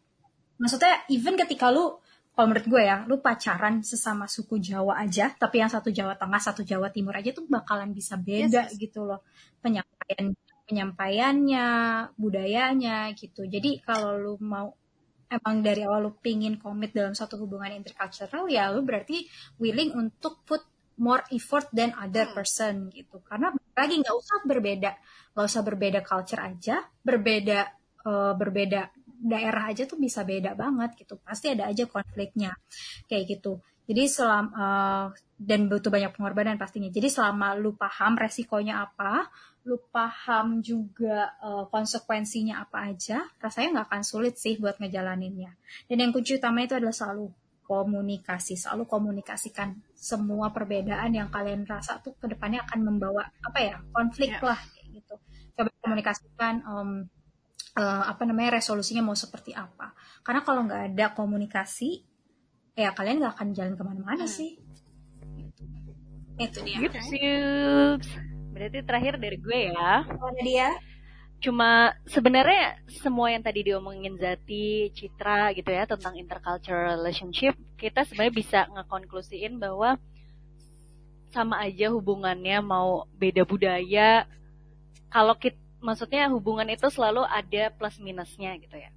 Maksudnya even ketika lu kalau menurut gue ya, lu pacaran sesama suku Jawa aja, tapi yang satu Jawa Tengah, satu Jawa Timur aja tuh bakalan bisa beda yes. gitu loh penyampaian penyampaiannya, budayanya gitu. Jadi kalau lu mau emang dari awal lu pingin komit dalam satu hubungan intercultural ya lu berarti willing untuk put more effort than other hmm. person gitu. Karena lagi nggak usah berbeda, nggak usah berbeda culture aja, berbeda uh, berbeda daerah aja tuh bisa beda banget gitu. Pasti ada aja konfliknya kayak gitu. Jadi selama uh, dan butuh banyak pengorbanan pastinya. Jadi selama lu paham resikonya apa lu paham juga uh, konsekuensinya apa aja rasanya nggak akan sulit sih buat ngejalaninnya. Dan yang kunci utama itu adalah selalu komunikasi. Selalu komunikasikan semua perbedaan yang kalian rasa tuh ke depannya akan membawa apa ya konflik yeah. lah kayak gitu. Coba komunikasikan um, uh, apa namanya resolusinya mau seperti apa. Karena kalau nggak ada komunikasi ya kalian nggak akan jalan ke mana-mana hmm. sih. Itu dia. Gitu berarti terakhir dari gue ya. Mana dia cuma sebenarnya semua yang tadi diomongin Zati, Citra gitu ya tentang intercultural relationship kita sebenarnya bisa ngekonklusiin bahwa sama aja hubungannya mau beda budaya kalau kita maksudnya hubungan itu selalu ada plus minusnya gitu ya.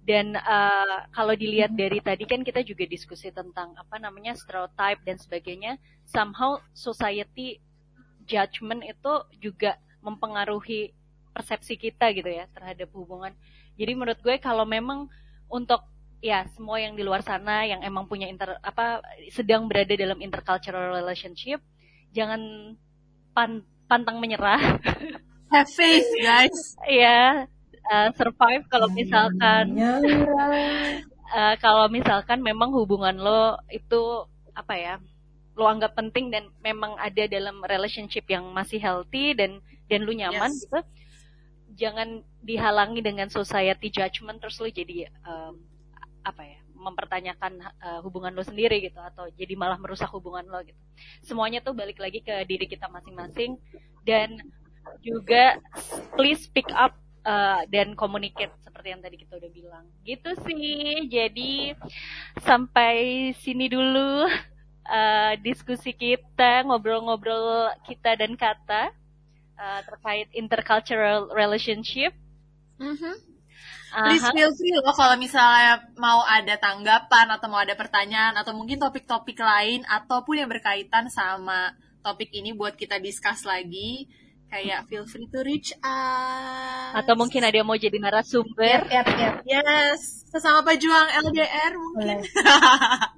Dan uh, kalau dilihat dari tadi kan kita juga diskusi tentang apa namanya stereotype dan sebagainya, somehow society judgment itu juga mempengaruhi persepsi kita gitu ya terhadap hubungan. Jadi menurut gue kalau memang untuk ya semua yang di luar sana yang emang punya inter apa sedang berada dalam intercultural relationship, jangan pan, pantang menyerah. have faith guys ya uh, survive kalau misalkan uh, kalau misalkan memang hubungan lo itu apa ya lo anggap penting dan memang ada dalam relationship yang masih healthy dan dan lu nyaman yes. gitu jangan dihalangi dengan society judgment terus lo jadi um, apa ya mempertanyakan uh, hubungan lo sendiri gitu atau jadi malah merusak hubungan lo gitu semuanya tuh balik lagi ke diri kita masing-masing dan juga please speak up uh, dan communicate seperti yang tadi kita udah bilang. Gitu sih. Jadi sampai sini dulu uh, diskusi kita, ngobrol-ngobrol kita dan kata uh, terkait intercultural relationship. Mm -hmm. Please feel free loh kalau misalnya mau ada tanggapan atau mau ada pertanyaan atau mungkin topik-topik lain ataupun yang berkaitan sama topik ini buat kita discuss lagi. Kayak feel free to reach us atau mungkin ada yang mau jadi narasumber. Yep, yep, yep. yes. Sesama pejuang LDR mungkin.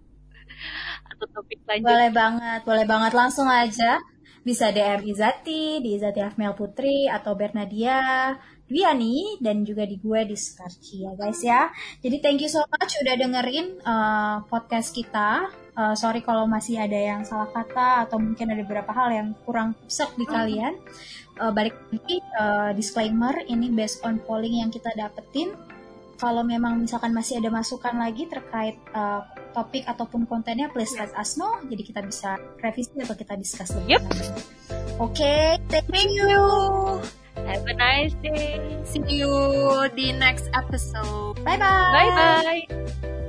Atau topik lanjut. Boleh banget boleh banget. Langsung aja bisa DM Izati di Izati Afmel Putri atau Bernadia Dwiani dan juga di gue di Skarci ya guys ya. Jadi thank you so much udah dengerin uh, podcast kita. Uh, sorry kalau masih ada yang salah kata atau mungkin ada beberapa hal yang kurang sek di kalian uh, balik lagi uh, disclaimer ini based on polling yang kita dapetin kalau memang misalkan masih ada masukan lagi terkait uh, topik ataupun kontennya please let us know. Jadi kita bisa revisi atau kita discuss lebih yep. oke okay, thank you. Have a nice day. See you di next episode. Bye bye bye bye